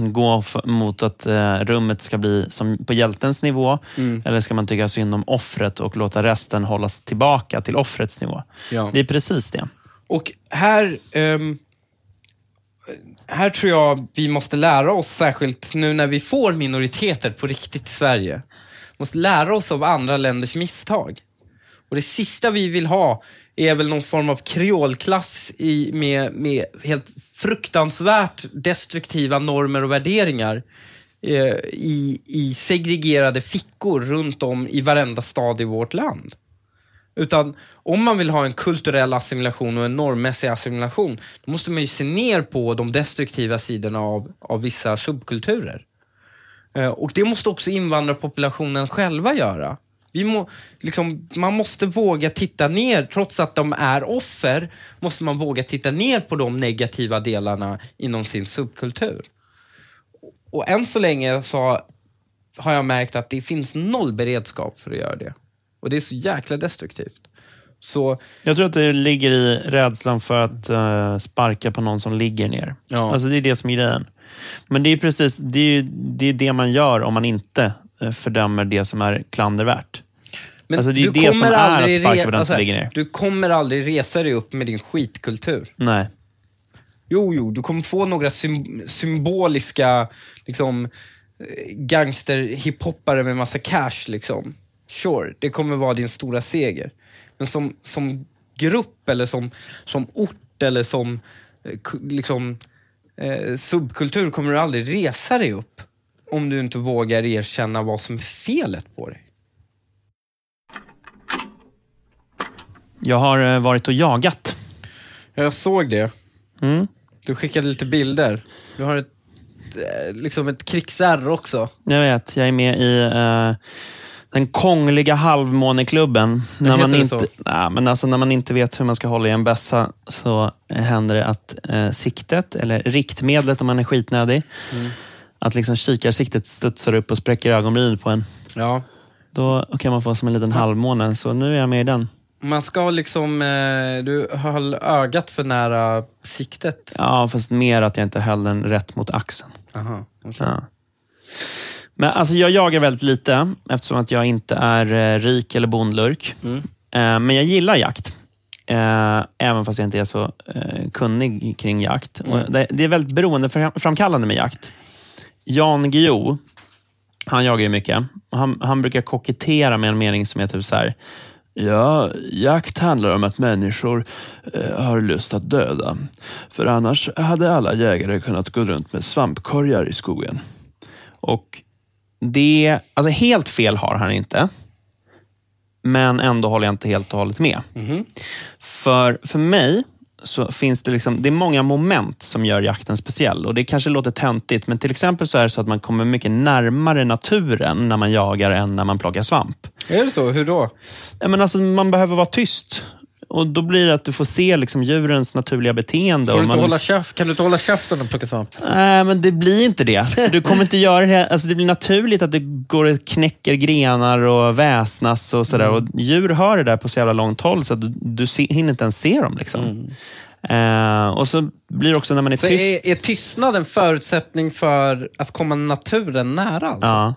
gå mot att eh, rummet ska bli som på hjältens nivå? Eller ska man tycka synd om offret och låta resten hållas tillbaka till offrets nivå? Ja. Det är precis det. Och här, ehm, här tror jag vi måste lära oss, särskilt nu när vi får minoriteter på riktigt i Sverige, måste lära oss av andra länders misstag. Och det sista vi vill ha är väl någon form av kreolklass i, med, med helt fruktansvärt destruktiva normer och värderingar eh, i, i segregerade fickor runt om i varenda stad i vårt land. Utan om man vill ha en kulturell assimilation och en normmässig assimilation, då måste man ju se ner på de destruktiva sidorna av, av vissa subkulturer. Eh, och det måste också invandrarpopulationen själva göra. Vi må, liksom, man måste våga titta ner, trots att de är offer, måste man våga titta ner på de negativa delarna inom sin subkultur. Och än så länge så har jag märkt att det finns noll beredskap för att göra det. Och det är så jäkla destruktivt. Så Jag tror att det ligger i rädslan för att eh, sparka på någon som ligger ner. Ja. Alltså Det är det som är grejen. Men det är precis det, är det, är det man gör om man inte eh, fördömer det som är klandervärt. Men Alltså, det är det som är att sparka på den som ligger ner. Du kommer aldrig resa dig upp med din skitkultur. Nej. Jo, jo, du kommer få några sym- symboliska liksom, eh, gangster-hiphoppare med massa cash. Liksom. Sure, det kommer vara din stora seger. Men som, som grupp eller som, som ort eller som eh, liksom, eh, subkultur kommer du aldrig resa dig upp om du inte vågar erkänna vad som är felet på dig. Jag har eh, varit och jagat. Jag såg det. Mm. Du skickade lite bilder. Du har ett, eh, liksom ett krigsärr också. Jag vet, jag är med i eh, den kongliga halvmåneklubben. När heter man, det inte, nej, men alltså, när man inte vet hur man ska hålla i en bössa så eh, händer det att eh, siktet, eller riktmedlet om man är skitnödig, Mm. att liksom kikarsiktet studsar upp och spräcker ögonbrynen på en. Ja. Då kan man få som en liten halvmåne, så nu är jag med i den. Man ska liksom, eh, du höll ögat för nära siktet. Ja, fast mer att jag inte höll den rätt mot axeln. Aha, okej. Ja. Men alltså jag jagar väldigt lite eftersom att jag inte är eh, rik eller bondlurk. Mm. Eh, men jag gillar jakt. Eh, även fast jag inte är så kunnig kring jakt. Mm. Det är väldigt beroendeframkallande med jakt. Jan Guillou, han jagar ju mycket. Han, han brukar kokettera med en mening som är typ så här. Ja, jakt handlar om att människor eh, har lust att döda. För annars hade alla jägare kunnat gå runt med svampkorgar i skogen. Och det, alltså helt fel har han inte. Men ändå håller jag inte helt och hållet med. Mhm. För, för mig så finns det, liksom, det är många moment som gör jakten speciell. Och Det kanske låter töntigt, men till exempel så är det så att man kommer mycket närmare naturen när man jagar än när man plockar svamp. Är det så? Hur då? Men alltså, man behöver vara tyst. Och Då blir det att du får se liksom, djurens naturliga beteende. Kan du, inte man, hålla käft, kan du inte hålla käften och plocka svamp? Nej, men det blir inte det. Du kommer inte göra det. Alltså, det blir naturligt att det går och knäcker grenar och väsnas och sådär. Och djur hör det där på så jävla långt håll så att du, du se, hinner inte ens se dem. Liksom. Eh, och så blir det också när man är Så tyst. är, är tystnad en förutsättning för att komma naturen nära? Alltså? Ja.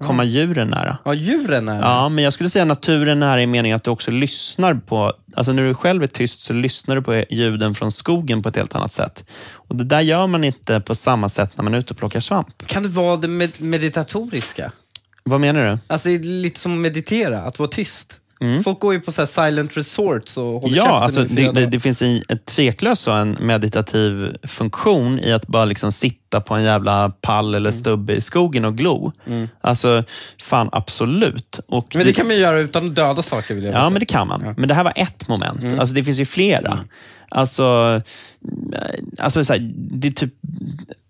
Komma djuren nära. Ja, djuren är det. Ja, men jag skulle säga naturen nära i meningen att du också lyssnar på, alltså när du själv är tyst så lyssnar du på ljuden från skogen på ett helt annat sätt. Och Det där gör man inte på samma sätt när man är ute och plockar svamp. Kan det vara det med meditatoriska? Vad menar du? Alltså lite som att meditera, att vara tyst. Folk går ju på så silent resorts och håller Ja, alltså, i det, det, det finns en, ett tveklöst en meditativ funktion i att bara liksom sitta på en jävla pall Mm. eller stubbe i skogen och glo. Alltså, fan absolut. Och Men det kan man ju göra utan att döda saker vill jag Ja, men det kan man. Men det här var ett moment. Mm. Alltså, det finns ju flera. Alltså, eh, alltså så här, det är typ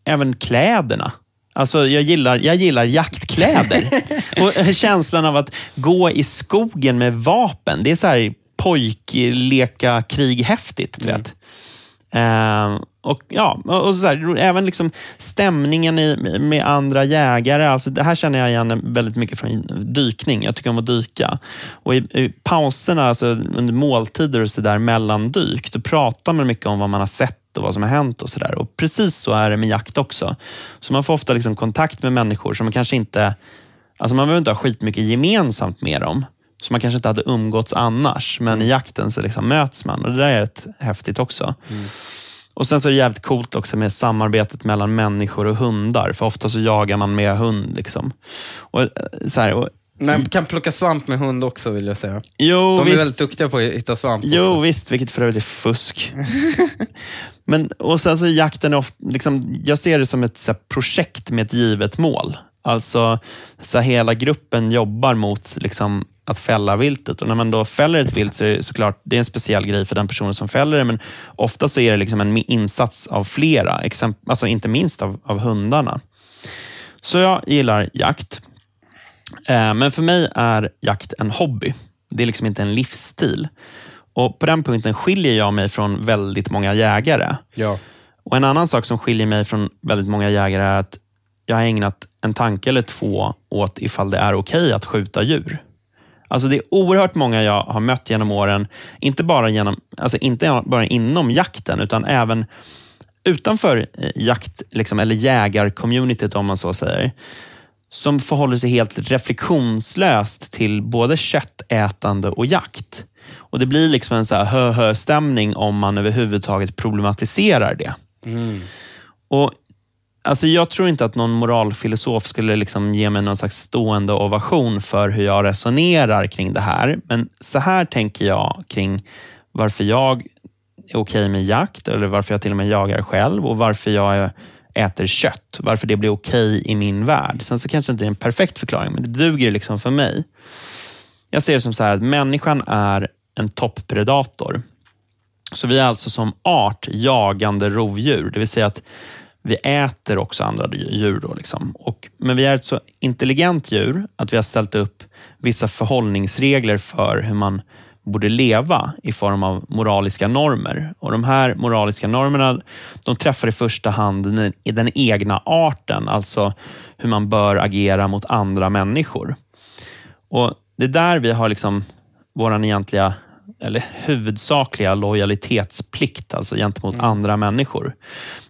även kläderna. Alltså, jag, gillar, jag gillar jaktkläder. och eh, känslan av att gå i skogen med vapen. Det är så här pojkleka krig-häftigt. Du vet. Eh, och ja, och så här, även liksom stämningen i, med andra jägare. Alltså det här känner jag igen väldigt mycket från dykning. Jag tycker om att dyka. Och i, i pauserna, alltså under måltider och så där mellan dyk, då pratar man mycket om vad man har sett och vad som har hänt och sådär. Och precis så är det med jakt också. Så man får ofta liksom kontakt med människor som man kanske inte, alltså man behöver inte ha skitmycket gemensamt med dem. Så man kanske inte hade umgåtts annars, men i jakten så liksom möts man och det där är rätt häftigt också. Och Sen så är det jävligt coolt också med samarbetet mellan människor och hundar, för ofta så jagar man med hund. Liksom. Och, eh, så här, och, Man kan plocka svamp med hund också vill jag säga. jo, De är visst, väldigt duktiga på att hitta svamp Jo, också. visst, vilket för övrigt är fusk. Men, och sen så är jakten ofta, liksom, jag ser det som ett här, projekt med ett givet mål. Alltså, så hela gruppen jobbar mot liksom, att fälla viltet. Och när man då fäller ett vilt så är det såklart det är en speciell grej för den personen som fäller det, men ofta så är det liksom en insats av flera, exemp- alltså inte minst av, av hundarna. Så jag gillar jakt. Eh, Men för mig är jakt en hobby. Det är liksom inte en livsstil. Och På den punkten skiljer jag mig från väldigt många jägare. Ja. Och En annan sak som skiljer mig från väldigt många jägare är att jag har ägnat en tanke eller två åt ifall det är okej att skjuta djur. Alltså det är oerhört många jag har mött genom åren, inte bara, genom, alltså inte bara inom jakten, utan även utanför eh, jakt, liksom, eller jägarcommunityt om man så säger, som förhåller sig helt reflektionslöst till både köttätande och jakt. Och Det blir liksom en så här hö-hö-stämning om man överhuvudtaget problematiserar det. Och Alltså jag tror inte att någon moralfilosof skulle liksom ge mig någon slags stående ovation för hur jag resonerar kring det här. Men så här tänker jag kring varför jag är okej med jakt, eller varför jag till och med jagar själv och varför jag äter kött. Varför det blir okej i min värld. Sen så kanske inte det är en perfekt förklaring, men det duger liksom för mig. Jag ser det som så här att människan är en topppredator. Så vi är alltså som art jagande rovdjur, det vill säga att vi äter också andra djur. Då liksom. och, men vi är ett så intelligent djur att vi har ställt upp vissa förhållningsregler för hur man borde leva i form av moraliska normer. Och De här moraliska normerna de träffar i första hand den, i den egna arten, alltså hur man bör agera mot andra människor. Och Det är där vi har liksom vår egentliga eller huvudsakliga lojalitetsplikt alltså gentemot andra människor.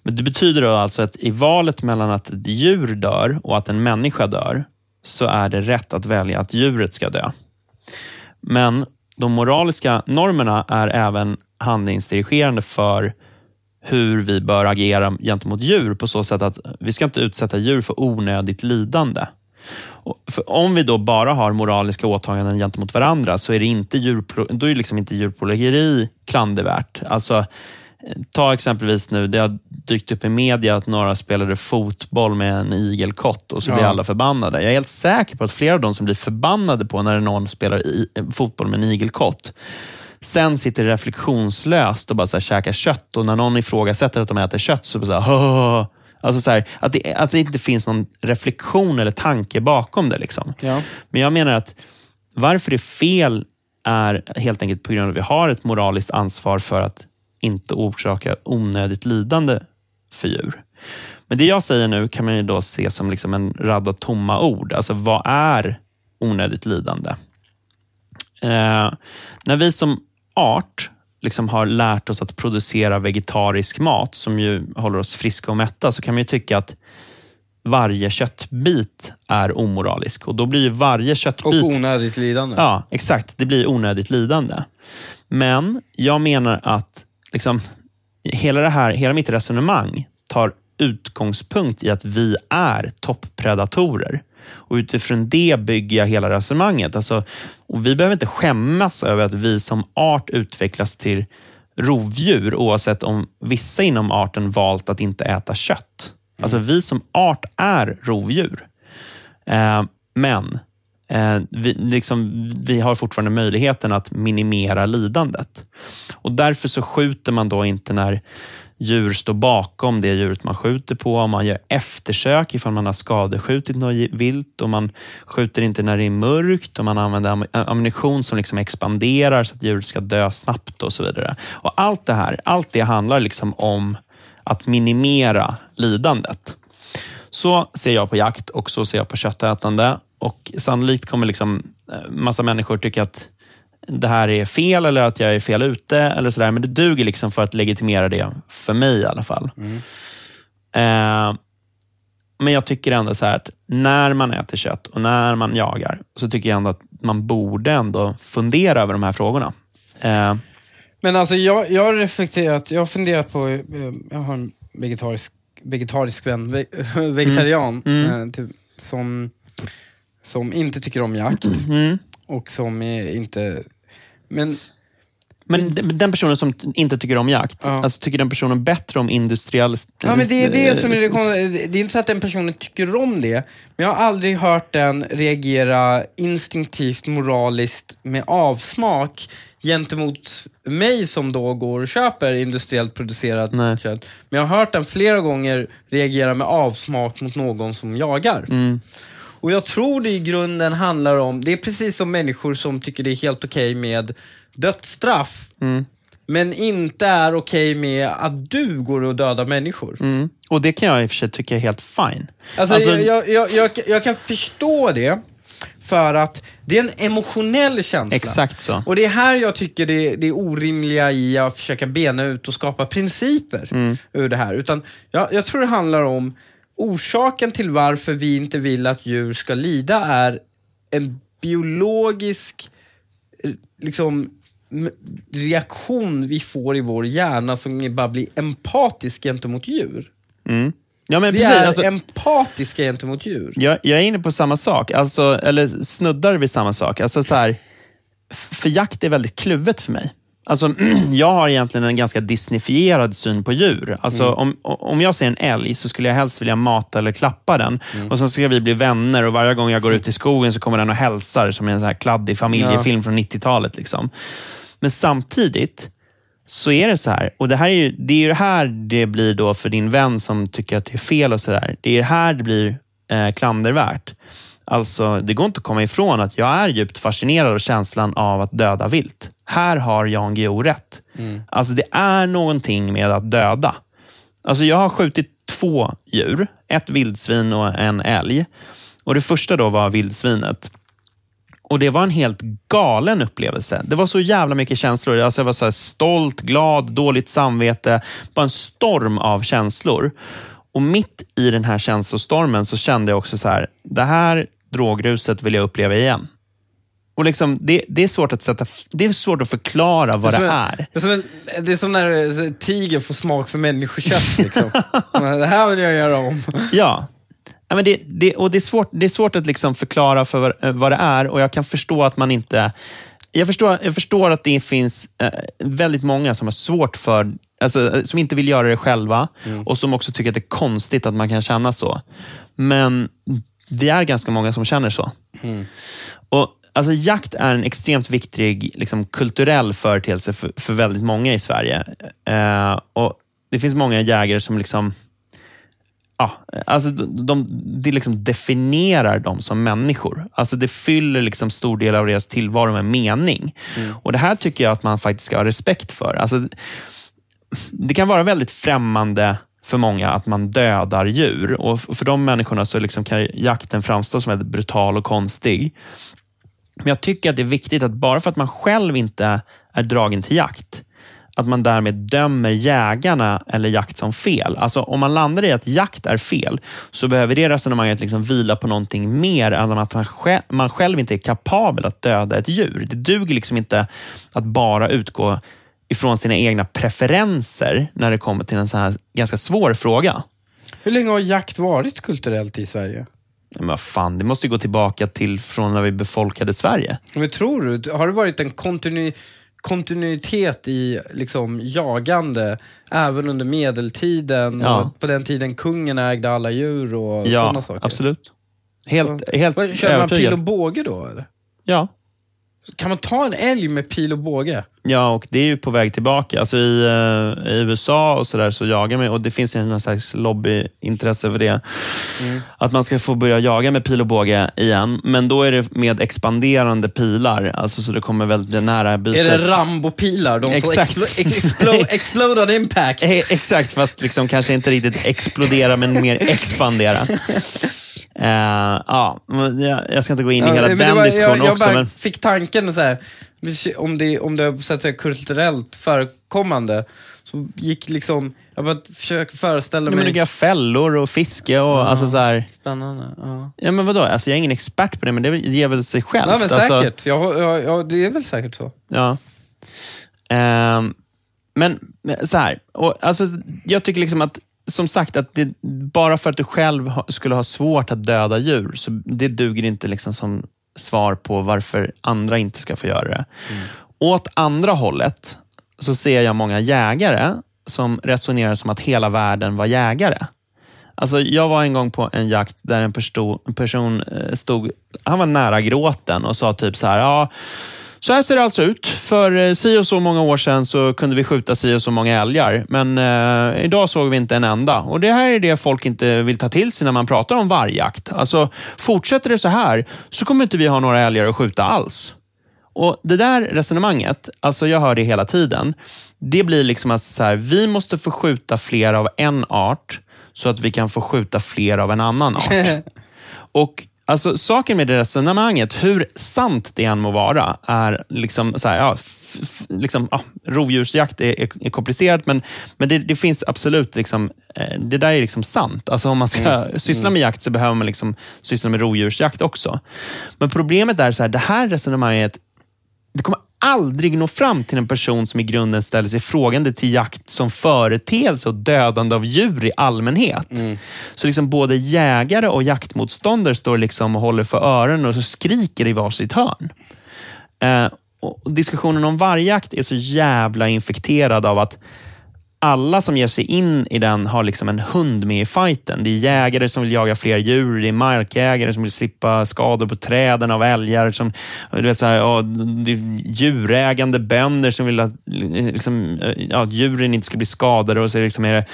Men Det betyder då alltså att i valet mellan att ett djur dör och att en människa dör, så är det rätt att välja att djuret ska dö. Men de moraliska normerna är även handlingsdirigerande för hur vi bör agera gentemot djur på så sätt att vi ska inte utsätta djur för onödigt lidande. Om vi då bara har moraliska åtaganden gentemot varandra så är det inte, djurpro, då är liksom inte djurplågeri klandervärt. Alltså, ta exempelvis nu, det har dykt upp i media att några spelade fotboll med en igelkott och så blir Ja. alla förbannade. Jag är helt säker på att flera av de som blir förbannade på när någon spelar i, fotboll med en igelkott sen sitter reflektionslöst och bara så här käkar kött och när någon ifrågasätter att de äter kött så bara så här. Alltså så här, att, det, att det inte finns någon reflektion eller tanke bakom det. Liksom. Ja. Men jag menar att varför det är fel är helt enkelt på grund av att vi har ett moraliskt ansvar för att inte orsaka onödigt lidande för djur. Men det jag säger nu kan man ju då se som liksom en radda tomma ord. Alltså vad är onödigt lidande? Eh, när vi som art liksom har lärt oss att producera vegetarisk mat som ju håller oss friska och mätta så kan man ju tycka att varje köttbit är omoralisk. Och då blir ju varje Och köttbit... onödigt lidande. Ja, exakt. Det blir onödigt lidande. Men jag menar att liksom, hela, det här, hela mitt resonemang tar utgångspunkt i att vi är topppredatorer. Och utifrån det bygger jag hela resonemanget. Alltså, och vi behöver inte skämmas över att vi som art utvecklas till rovdjur oavsett om vissa inom arten valt att inte äta kött. Alltså vi som art är rovdjur. Eh, men eh, vi, liksom, vi har fortfarande möjligheten att minimera lidandet. Och Därför så skjuter man då inte när djur står bakom det djuret man skjuter på. Om man gör eftersök ifall man har skadeskjutit något vilt och man skjuter inte när det är mörkt och man använder ammunition som liksom expanderar så att djuret ska dö snabbt och så vidare. Och Allt det här, allt det handlar liksom om att minimera lidandet. Så ser jag på jakt och så ser jag på köttätande. Och Sannolikt kommer liksom eh, massa människor tycka att det här är fel eller att jag är fel ute. eller sådär. Men det duger liksom för att legitimera det, för mig i alla fall. Eh, men jag tycker ändå så här att när man äter kött och när man jagar, så tycker jag ändå att man borde ändå fundera över de här frågorna. Eh, Men alltså jag, jag har reflekterat, jag har funderat på, eh, jag har en vegetarisk, vegetarisk vän, ve, vegetarian, Mm. Eh, typ, som, som inte tycker om jakt mm. och som inte... Men Men den personen som inte tycker om jakt, Ja. alltså tycker den personen bättre om industriell... Ja, men det är det som är det Det är inte så att den personen tycker om det, men jag har aldrig hört den reagera instinktivt, moraliskt med avsmak gentemot mig som då går och köper industriellt producerat Nej. kött. Men jag har hört den flera gånger reagera med avsmak mot någon som jagar. Mm. Och jag tror det i grunden handlar om, det är precis som människor som tycker det är helt okej med dödsstraff, Mm. men inte är okej med att du går och dödar människor. Mm. Och det kan jag i och för sig tycka är helt fine. Alltså, Alltså- jag, jag, jag, jag kan förstå det, för att det är en emotionell känsla. Exakt så. Och det är här jag tycker det, det är orimliga i att försöka bena ut och skapa principer Mm. ur det här. Utan jag, jag tror det handlar om orsaken till varför vi inte vill att djur ska lida är en biologisk eh, liksom, reaktion vi får i vår hjärna som bara blir empatisk gentemot djur. Mm. Ja, men Vi precis. är Alltså, empatiska gentemot djur. jag, jag är inne på samma sak, alltså, eller snuddar vid samma sak. Alltså, så här, för jakt är väldigt kluvet för mig. Alltså, jag har egentligen en ganska disneyfierad syn på djur. Alltså, om, om jag ser en älg så skulle jag helst vilja mata eller klappa den. Och Sen ska vi bli vänner och varje gång jag går ut i skogen så kommer den och hälsar som i en så här kladdig familjefilm från 90-talet. Liksom. Men samtidigt så är det så här, och det här är ju det, är ju det här det blir då för din vän som tycker att det är fel och sådär. Det är det här det blir eh, klandervärt. Alltså, det går inte att komma ifrån att jag är djupt fascinerad av känslan av att döda vilt. Här har Jan Guillou rätt. Alltså, det är någonting med att döda. Alltså, jag har skjutit två djur, ett vildsvin och en älg. Och Det första då var vildsvinet. Och Det var en helt galen upplevelse. Det var så jävla mycket känslor. Alltså jag var så stolt, glad, dåligt samvete. Bara en storm av känslor. Och mitt i den här känslostormen så kände jag också så här, det här drogruset vill jag uppleva igen. Och liksom, det, det, är svårt att sätta, det är svårt att förklara vad det som en- är. Det är som, en, det är som när eh, tiger får smak för människokött. Liksom. Det här vill jag göra om. Ja. Ja, men det, det, och det, är svårt, det är svårt att liksom förklara för vad, eh, vad det är och jag kan förstå att man inte... Jag förstår, jag förstår att det finns eh, väldigt många som har svårt för, alltså, eh, som inte vill göra det själva och som också tycker att det är konstigt att man kan känna så. Men vi är ganska många som känner så. Och alltså, Jakt är en extremt viktig liksom, kulturell företeelse för, för väldigt många i Sverige. Eh, och Det finns många jägare som liksom Ja, alltså de, de, det liksom definierar dem som människor. Alltså det fyller liksom stor del av deras tillvaro med mening. Och Det här tycker jag att man faktiskt ska ha respekt för. Alltså, det kan vara väldigt främmande för många att man dödar djur. Och för de människorna så liksom kan jakten framstå som väldigt brutal och konstig. Men jag tycker att det är viktigt att bara för att man själv inte är dragen till jakt, att man därmed dömer jägarna eller jakt som fel. Alltså om man landar i att jakt är fel, så behöver det resonemanget liksom vila på någonting mer än att man själv, man själv inte är kapabel att döda ett djur. Det duger liksom inte att bara utgå ifrån sina egna preferenser när det kommer till en så här ganska svår fråga. Hur länge har jakt varit kulturellt i Sverige? Men vad fan, det måste ju gå tillbaka till från när vi befolkade Sverige. Men tror du, har det varit en kontinu kontinuitet i liksom, jagande även under medeltiden Ja. på den tiden kungen ägde alla djur och Ja, sådana saker? absolut. Helt, helt Vad, Kör man pil och båge då eller? Ja. Kan man ta en älg med pil och båge? Ja, och det är ju på väg tillbaka. Alltså i, eh, i USA och så där så jagar man, och det finns ju någon slags lobbyintresse för det. Att man ska få börja jaga med pil och båge igen, men då är det med expanderande pilar. Alltså så det kommer väldigt nära bytet. Är det Rambo-pilar? De som Exakt. explo- explo- exploded impact? Eh, Exakt, fast liksom kanske inte riktigt explodera, men mer expandera. Eh, ja, jag, jag ska inte gå in i hela det den var- diskussionen jag, jag också. bara Men, fick tanken så här, om det, om det är så att säga, kulturellt förekommande, så gick liksom, jag bara försöker föreställa nej, men mig... du fällor och fiske och alltså så här. Spännande. Ja. Ja, men vadå? Alltså, jag är ingen expert på det, men det ger väl sig självt. Nej, men alltså, säkert. Ja, ja, ja, det är väl säkert så. Ja. Men men så här, och, alltså, jag tycker liksom att som sagt, att det, bara för att du själv skulle ha svårt att döda djur, så det duger inte liksom som svar på varför andra inte ska få göra det. Åt andra hållet så ser jag många jägare som resonerar som att hela världen var jägare. Alltså, jag var en gång på en jakt där en person eh, stod, han var nära gråten och sa typ så här, ja, så här ser det alltså ut. För eh, si och så många år sedan så kunde vi skjuta si och så många älgar, men eh, idag såg vi inte en enda. Och Det här är det folk inte vill ta till sig när man pratar om vargjakt. Alltså, fortsätter det så här så kommer inte vi ha några älgar att skjuta alls. Och Det där resonemanget, alltså jag hör det hela tiden, det blir liksom att så här, vi måste få skjuta fler av en art så att vi kan få skjuta fler av en annan art. Och alltså, Saken med det resonemanget, hur sant det än må vara, är liksom så här, ja, liksom, ja, rovdjursjakt är, är, är komplicerat, men, men det, det finns absolut, liksom, eh, det där är liksom sant. Alltså, om man ska syssla med jakt så behöver man liksom syssla med rovdjursjakt också. Men problemet är så här, det här resonemanget, det kommer aldrig nå fram till en person som i grunden ställer sig frågande till jakt som företeelse och dödande av djur i allmänhet. Så liksom både jägare och jaktmotståndare står liksom och håller för öronen och så skriker i varsitt hörn. Eh, och diskussionen om vargjakt är så jävla infekterad av att alla som ger sig in i den har liksom en hund med i fighten. Det är jägare som vill jaga fler djur, det är markägare som vill slippa skador på träden av älgar. Som, du vet, så här, ja, det är djurägande bönder som vill att liksom, ja, djuren inte ska bli skadade. Och så är det liksom är det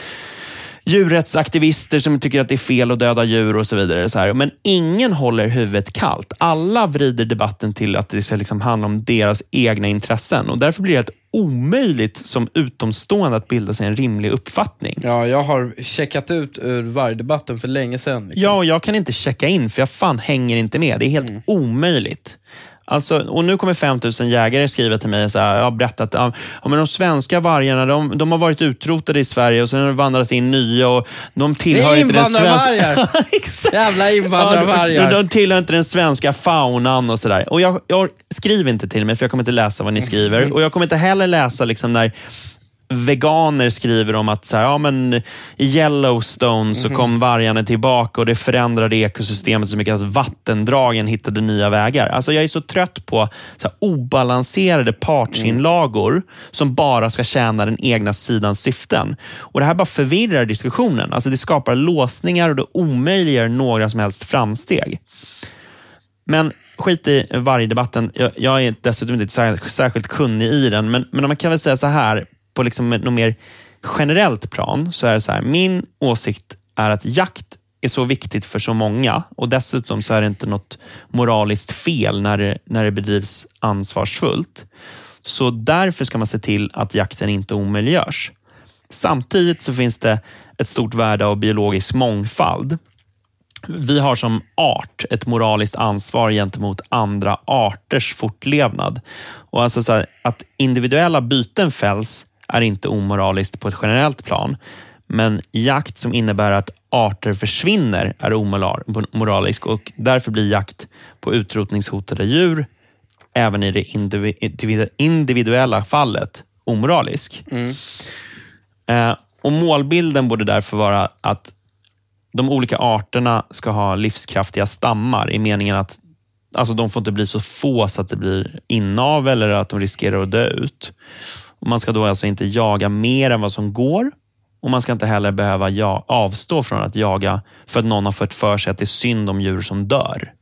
djurrättsaktivister som tycker att det är fel att döda djur och så vidare. Så här. Men ingen håller huvudet kallt. Alla vrider debatten till att det ska liksom handla om deras egna intressen. Och Därför blir det helt omöjligt som utomstående att bilda sig en rimlig uppfattning. Ja, jag har checkat ut ur vargdebatten för länge sedan. Liksom. Ja, och jag kan inte checka in för jag fan hänger inte med. Det är helt omöjligt. Alltså, och nu kommer 5000 jägare skriva till mig och så här, jag har berättat att ja, men de svenska vargarna de, de har varit utrotade i Sverige och sen har det vandrat in nya och de tillhör inte den svenska... Jävla invandrarvargar. Ja, de, de tillhör inte den svenska faunan och sådär. Och jag, jag Skriv inte till mig, för jag kommer inte läsa vad ni skriver. Och Jag kommer inte heller läsa liksom när veganer skriver om att så här, ja, men i Yellowstone så kom vargarna tillbaka och det förändrade ekosystemet så mycket att vattendragen hittade nya vägar. Alltså Jag är så trött på så här, obalanserade partsinlagor som bara ska tjäna den egna sidans syften. Och Det här bara förvirrar diskussionen. Alltså Det skapar låsningar och det omöjliggör några som helst framsteg. Men skit i vargdebatten. Jag, jag är dessutom inte sär- särskilt kunnig i den, men, men man kan väl säga så här, på liksom något mer generellt plan, så är det så här, min åsikt är att jakt är så viktigt för så många och dessutom så är det inte något moraliskt fel när det, när det bedrivs ansvarsfullt. Så därför ska man se till att jakten inte omöjliggörs. Samtidigt så finns det ett stort värde av biologisk mångfald vi har som art ett moraliskt ansvar gentemot andra arters fortlevnad. Och alltså så här, att individuella byten fälls är inte omoraliskt på ett generellt plan. Men jakt som innebär att arter försvinner är omoralisk och därför blir jakt på utrotningshotade djur även i det individuella fallet omoralisk. Mm. Eh, och Målbilden borde därför vara att de olika arterna ska ha livskraftiga stammar i meningen att alltså, de får inte bli så få så att det blir inavel eller att de riskerar att dö ut. Och man ska då alltså inte jaga mer än vad som går och man ska inte heller behöva ja avstå från att jaga för att någon har fått för sig att det är synd om djur som dör.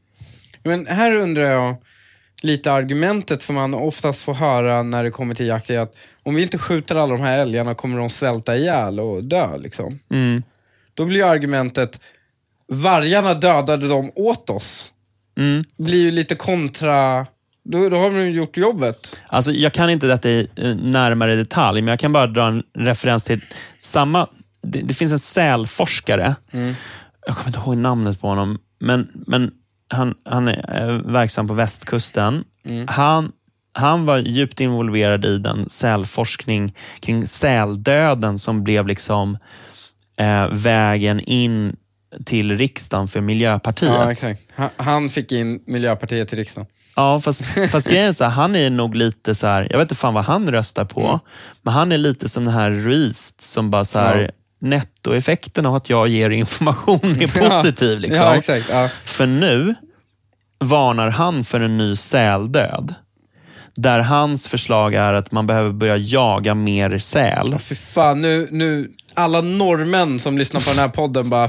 Men här undrar jag lite argumentet som man oftast får höra när det kommer till jakt är att om vi inte skjuter alla de här älgarna kommer de svälta ihjäl och dö. Liksom. Mm. Då blir argumentet, vargarna dödade dem åt oss. Mm. blir ju lite kontra... Då, då har de gjort jobbet. Alltså, jag kan inte detta i eh, närmare detalj, men jag kan bara dra en referens till samma... Det, det finns en sälforskare, Mm. jag kommer inte ihåg namnet på honom, men, men han, han är eh, verksam på västkusten. Han, han var djupt involverad i den sälforskning kring säldöden som blev liksom eh, vägen in till riksdagen för Miljöpartiet. Ja, exakt. Han, han fick in Miljöpartiet till riksdagen. Ja, fast, fast grejen är så här, han är nog lite så här, jag vet inte fan vad han röstar på, Mm. men han är lite som den här Ruist som bara så här, Ja. nettoeffekten av att jag ger information är positiv. Liksom. Ja, exakt. Ja. För nu varnar han för en ny säldöd. Där hans förslag är att man behöver börja jaga mer säl. Ja, Fy fan, nu, nu, alla norrmän som lyssnar på den här podden bara,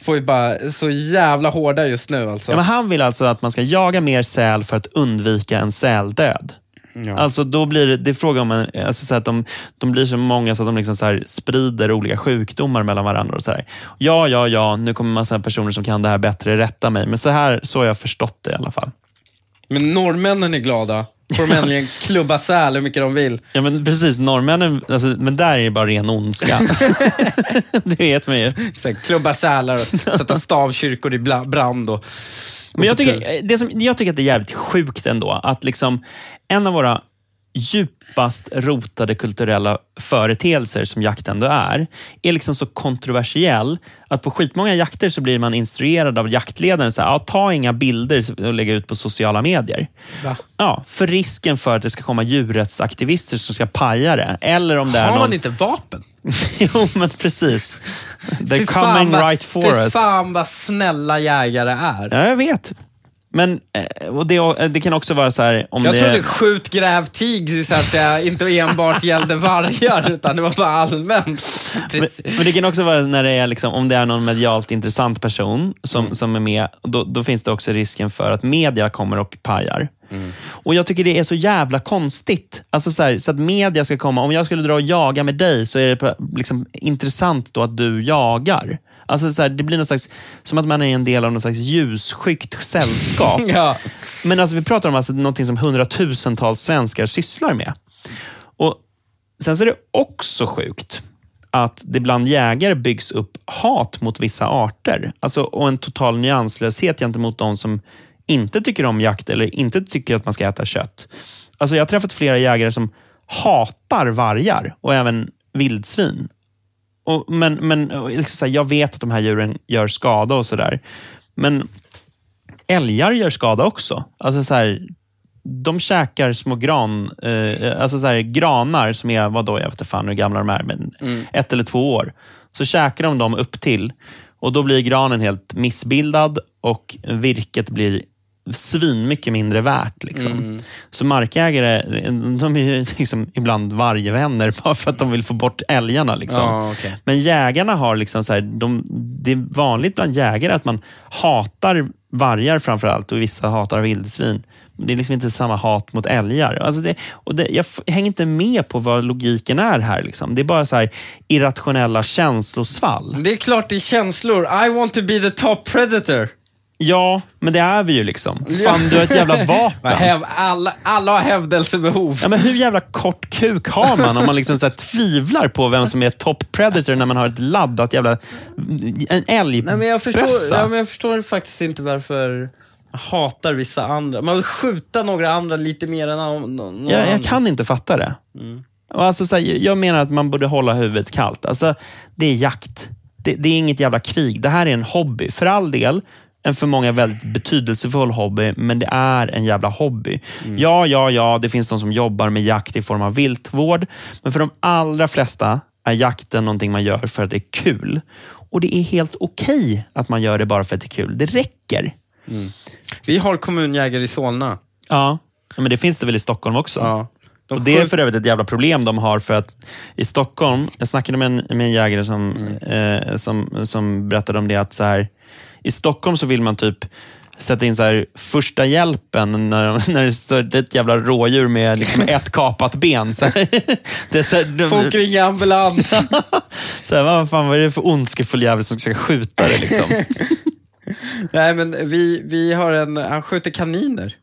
får ju bara så jävla hårda just nu alltså. Ja, men han vill alltså att man ska jaga mer säl för att undvika en säldöd. Ja. Alltså då blir det, det är fråga om en, alltså så att de, de blir så många så att de liksom så här sprider olika sjukdomar mellan varandra. Och så här. Ja, ja, ja, nu kommer massa personer som kan det här bättre rätta mig. Men så här så har jag förstått det i alla fall. Men norrmännen är glada. Får de äntligen klubba säl hur mycket de vill. Ja, men precis. Norrmännen, alltså, men där är det bara ren ondska. det vet man ju. Här, klubba sälar och sätta stavkyrkor i brand. Och, Men jag tycker, det som, jag tycker att det är jävligt sjukt ändå, att liksom en av våra djupast rotade kulturella företeelser som jakt ändå är, är liksom så kontroversiell att på skitmånga jakter så blir man instruerad av jaktledaren så här, ja, ta inga bilder och lägga ut på sociala medier. Va? Ja, för risken för att det ska komma djurrättsaktivister som ska paja det. Eller om det Har någon... man inte vapen? jo, men precis. They're Fy fan coming vad- right for fy us. fan vad snälla jägare är. Ja, jag vet. Men eh, och det, det kan också vara så här... Om Jag det, trodde skjut, gräv, tig så att det inte enbart gällde vargar, utan det var bara allmänt. men, men det kan också vara när det är liksom, om det är någon medialt intressant person som, Mm. som är med. Då, då finns det också risken för att media kommer och pajar. Mm. Och Jag tycker det är så jävla konstigt. Alltså så, här, så att media ska komma. Om jag skulle dra och jaga med dig så är det liksom intressant då att du jagar. Alltså så här, det blir något slags, som att man är en del av något slags ljusskyggt sällskap. Ja. Men alltså, vi pratar om alltså någonting som hundratusentals svenskar sysslar med. Och Sen så är det också sjukt att det bland jägare byggs upp hat mot vissa arter. Alltså, och en total nyanslöshet gentemot de som inte tycker om jakt eller inte tycker att man ska äta kött. Alltså, jag har träffat flera jägare som hatar vargar och även vildsvin. Och, men men liksom så här, jag vet att de här djuren gör skada och sådär. Men älgar gör skada också. Alltså så här, de käkar små gran, eh, alltså så här, granar som är, vadå, jag vet inte fan hur gamla de är, men ett eller två år. Så käkar de dem upp till och då blir granen helt missbildad och virket blir svin mycket mindre värt. Liksom. Så markägare, de är ju liksom ibland vargevänner bara för att de vill få bort älgarna. Liksom. Ja, okej. Men jägarna har liksom så här, de, det är vanligt bland jägare att man hatar vargar framför allt och vissa hatar vildsvin. Det är liksom inte samma hat mot älgar. Alltså det, och det, jag hänger inte med på vad logiken är här. Liksom. Det är bara så här irrationella känslosvall. Det är klart det är känslor. I want to be the top predator. Ja, men det är vi ju liksom. Fan, du har ett jävla vapen. Alla, alla har hävdelsebehov. Ja, men hur jävla kort kuk har man om man liksom så här tvivlar på vem som är top predator när man har ett laddat jävla... En älgbössa? Nej, men jag, förstår, ja, men jag förstår faktiskt inte varför man hatar vissa andra. Man vill skjuta några andra lite mer än någon jag, jag kan inte fatta det. Och alltså, så här, jag menar att man borde hålla huvudet kallt. Alltså, det är jakt. Det, det är inget jävla krig. Det här är en hobby. För all del, en för många väldigt betydelsefull hobby, men det är en jävla hobby. Ja, ja, ja, det finns de som jobbar med jakt i form av viltvård, men för de allra flesta är jakten någonting man gör för att det är kul. Och det är helt okej att man gör det bara för att det är kul. Det räcker. Vi har kommunjägare i Solna. Ja, men det finns det väl i Stockholm också? Ja. De Och det är för övrigt ett jävla problem de har för att i Stockholm, jag snackade med en, med en jägare som, eh, som, som berättade om det att så här, i Stockholm så vill man typ sätta in så här, första hjälpen när, när det står ett jävla rådjur med liksom ett kapat ben. Så här. Det är så här, Folk ringer ambulans. så här, vad fan vad är det för ondskefull jävel som ska skjuta det? Liksom? Nej, men vi, vi har en, han skjuter kaniner.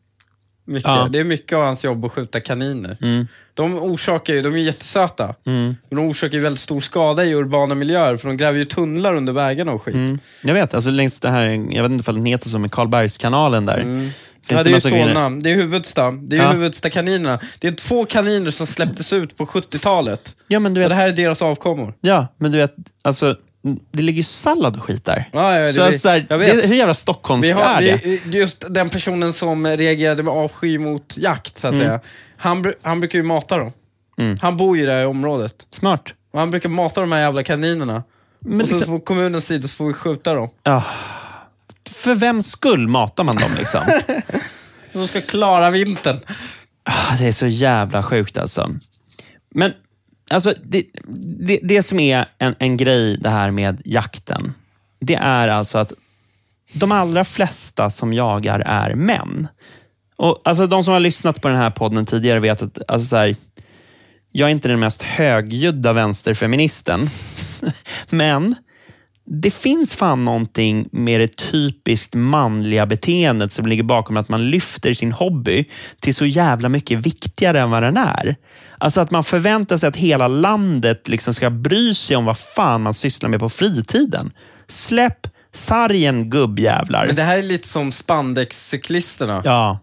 Mycket. Ja. Det är mycket av hans jobb att skjuta kaniner. Mm. De orsakar ju, de är jättesöta. Men de orsakar ju väldigt stor skada i urbana miljöer för de gräver ju tunnlar under vägarna och skit. Mm. Jag vet, alltså längs det här, jag vet inte om den heter så, men Karlbergskanalen där. Mm. Finns Ja, det är ju? Solna. Det är Huvudsta. Det är Ja. Huvudsta-kaninerna. Det är två kaniner som släpptes ut på 70-talet. Ja, men du Och vet, det här är deras avkommor. ja, men du vet, alltså, det ligger ju sallad och skit där. Ja, ja, det, så vi- så här, jag vet. det, hur jävla stockholmskt Vi har, är det? vi, just den personen som reagerade med avsky mot jakt, så att säga. Han, han brukar ju mata dem. Mm. Han bor ju där i området. Smart. Och han brukar mata de här jävla kaninerna. Men och så liksom- får kommunen sida så får vi skjuta dem. Ja. För vem skull matar man dem liksom? De ska klara vintern. Ah, det är så jävla sjukt alltså. Men alltså, det, det, det som är en, en grej det här med jakten, det är alltså att de allra flesta som jagar är män. Och alltså De som har lyssnat på den här podden tidigare vet att alltså, så här, jag är inte den mest högljudda vänsterfeministen. Men det finns fan någonting med det typiskt manliga beteendet som ligger bakom att man lyfter sin hobby till så jävla mycket viktigare än vad den är. Alltså att man förväntar sig att hela landet liksom ska bry sig om vad fan man sysslar med på fritiden. Släpp sargen gubbjävlar. Men det här är lite som spandexcyklisterna. Ja,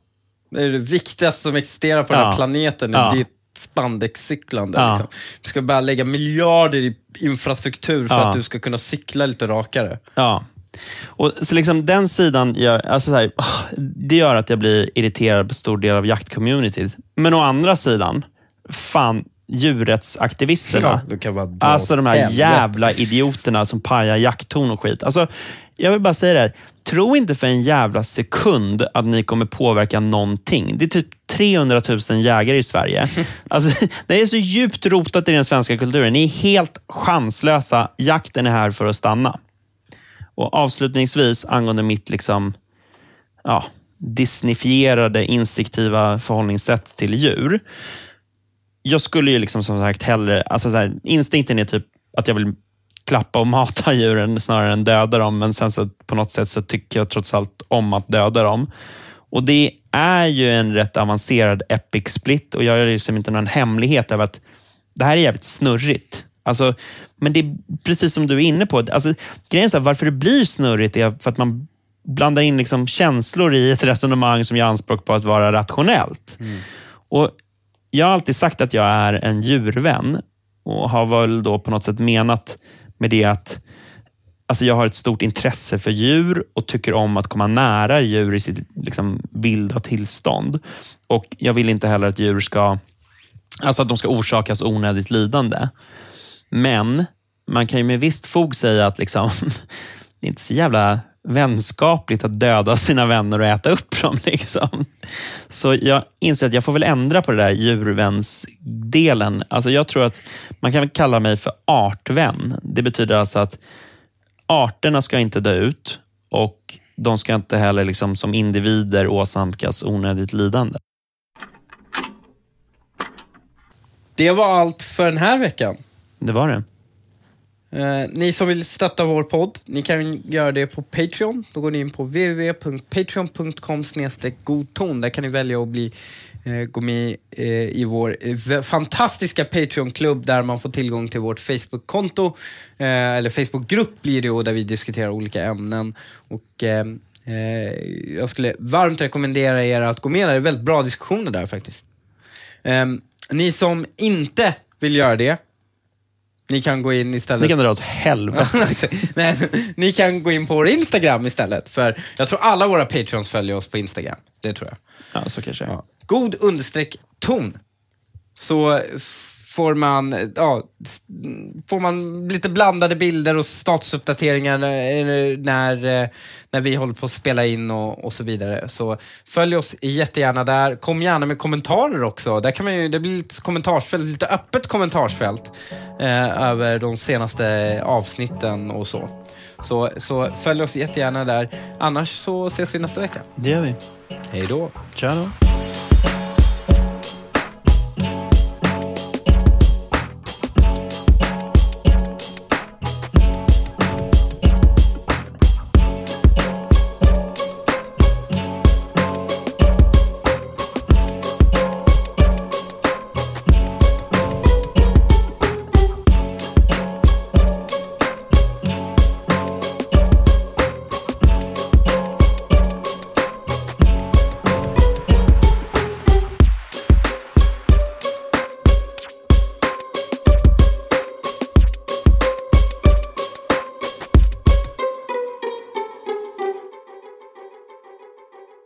Det är det viktigaste som existerar på den här Ja. planeten. Ja. Spandexcyklande. Ja. Liksom. Du ska bara lägga miljarder i infrastruktur för Ja. att du ska kunna cykla lite rakare. Ja. Och så liksom den sidan gör, alltså så här, det gör att jag blir irriterad på stor del av jaktcommunityt. Men å andra sidan, fan djurrättsaktivisterna. dra Alltså de här jävla idioterna som pajar jakttorn och skit. Alltså, jag vill bara säga det här. Tro inte för en jävla sekund att ni kommer påverka någonting. Det är typ 300 000 jägare i Sverige. Alltså, det är så djupt rotat i den svenska kulturen. Ni är helt chanslösa. Jakten är här för att stanna. Och Avslutningsvis angående mitt liksom, ja, disneyfierade instinktiva förhållningssätt till djur. Jag skulle ju liksom som sagt hellre, alltså så här, instinkten är typ att jag vill klappa och mata djuren snarare än döda dem, men sen så på något sätt så tycker jag trots allt om att döda dem. Och det är ju en rätt avancerad epic split och jag gör liksom inte någon hemlighet av att det här är jävligt snurrigt. Alltså, men det är precis som du är inne på. Alltså, grejen är så här, varför det blir snurrigt är för att man blandar in liksom känslor i ett resonemang som gör anspråk på att vara rationellt. Och jag har alltid sagt att jag är en djurvän och har väl då på något sätt menat med det att alltså jag har ett stort intresse för djur och tycker om att komma nära djur i sitt liksom, vilda tillstånd. Och Jag vill inte heller att djur ska, alltså att de ska orsakas onödigt lidande. Men man kan ju med visst fog säga att liksom, det är inte så jävla vänskapligt att döda sina vänner och äta upp dem. Liksom. Så jag inser att jag får väl ändra på det där djurvänsdelen. Alltså jag tror att man kan kalla mig för artvän. Det betyder alltså att arterna ska inte dö ut och de ska inte heller liksom som individer åsamkas onödigt lidande. Det var allt för den här veckan. Det var det. Eh, ni som vill stötta vår podd, ni kan göra det på Patreon. Då går ni in på www.patreon.com godton. Där kan ni välja att bli, eh, gå med eh, i vår eh, fantastiska Patreon-klubb där man får tillgång till vårt Facebook-konto. Eh, eller Facebook-grupp blir det och där vi diskuterar olika ämnen. Och eh, eh, Jag skulle varmt rekommendera er att gå med där. Det är väldigt bra diskussioner där faktiskt. Ehm, ni som inte vill göra det, ni kan gå in istället. Ni kan dra åt helvete. Nej, ni kan gå in på vår Instagram istället. För jag tror alla våra patrons följer oss på Instagram. Det tror jag. Ja, så kanske. Ja. God understreck ton. Så får man, ja, får man lite blandade bilder och statusuppdateringar när, när, när vi håller på att spela in och, och så vidare. Så följ oss jättegärna där. Kom gärna med kommentarer också. Där kan man ju, det blir lite kommentarsfält, lite öppet kommentarsfält eh, över de senaste avsnitten och så. Så, så följ oss jättegärna där. Annars så ses vi nästa vecka. Det gör vi. Hej då. Ciao.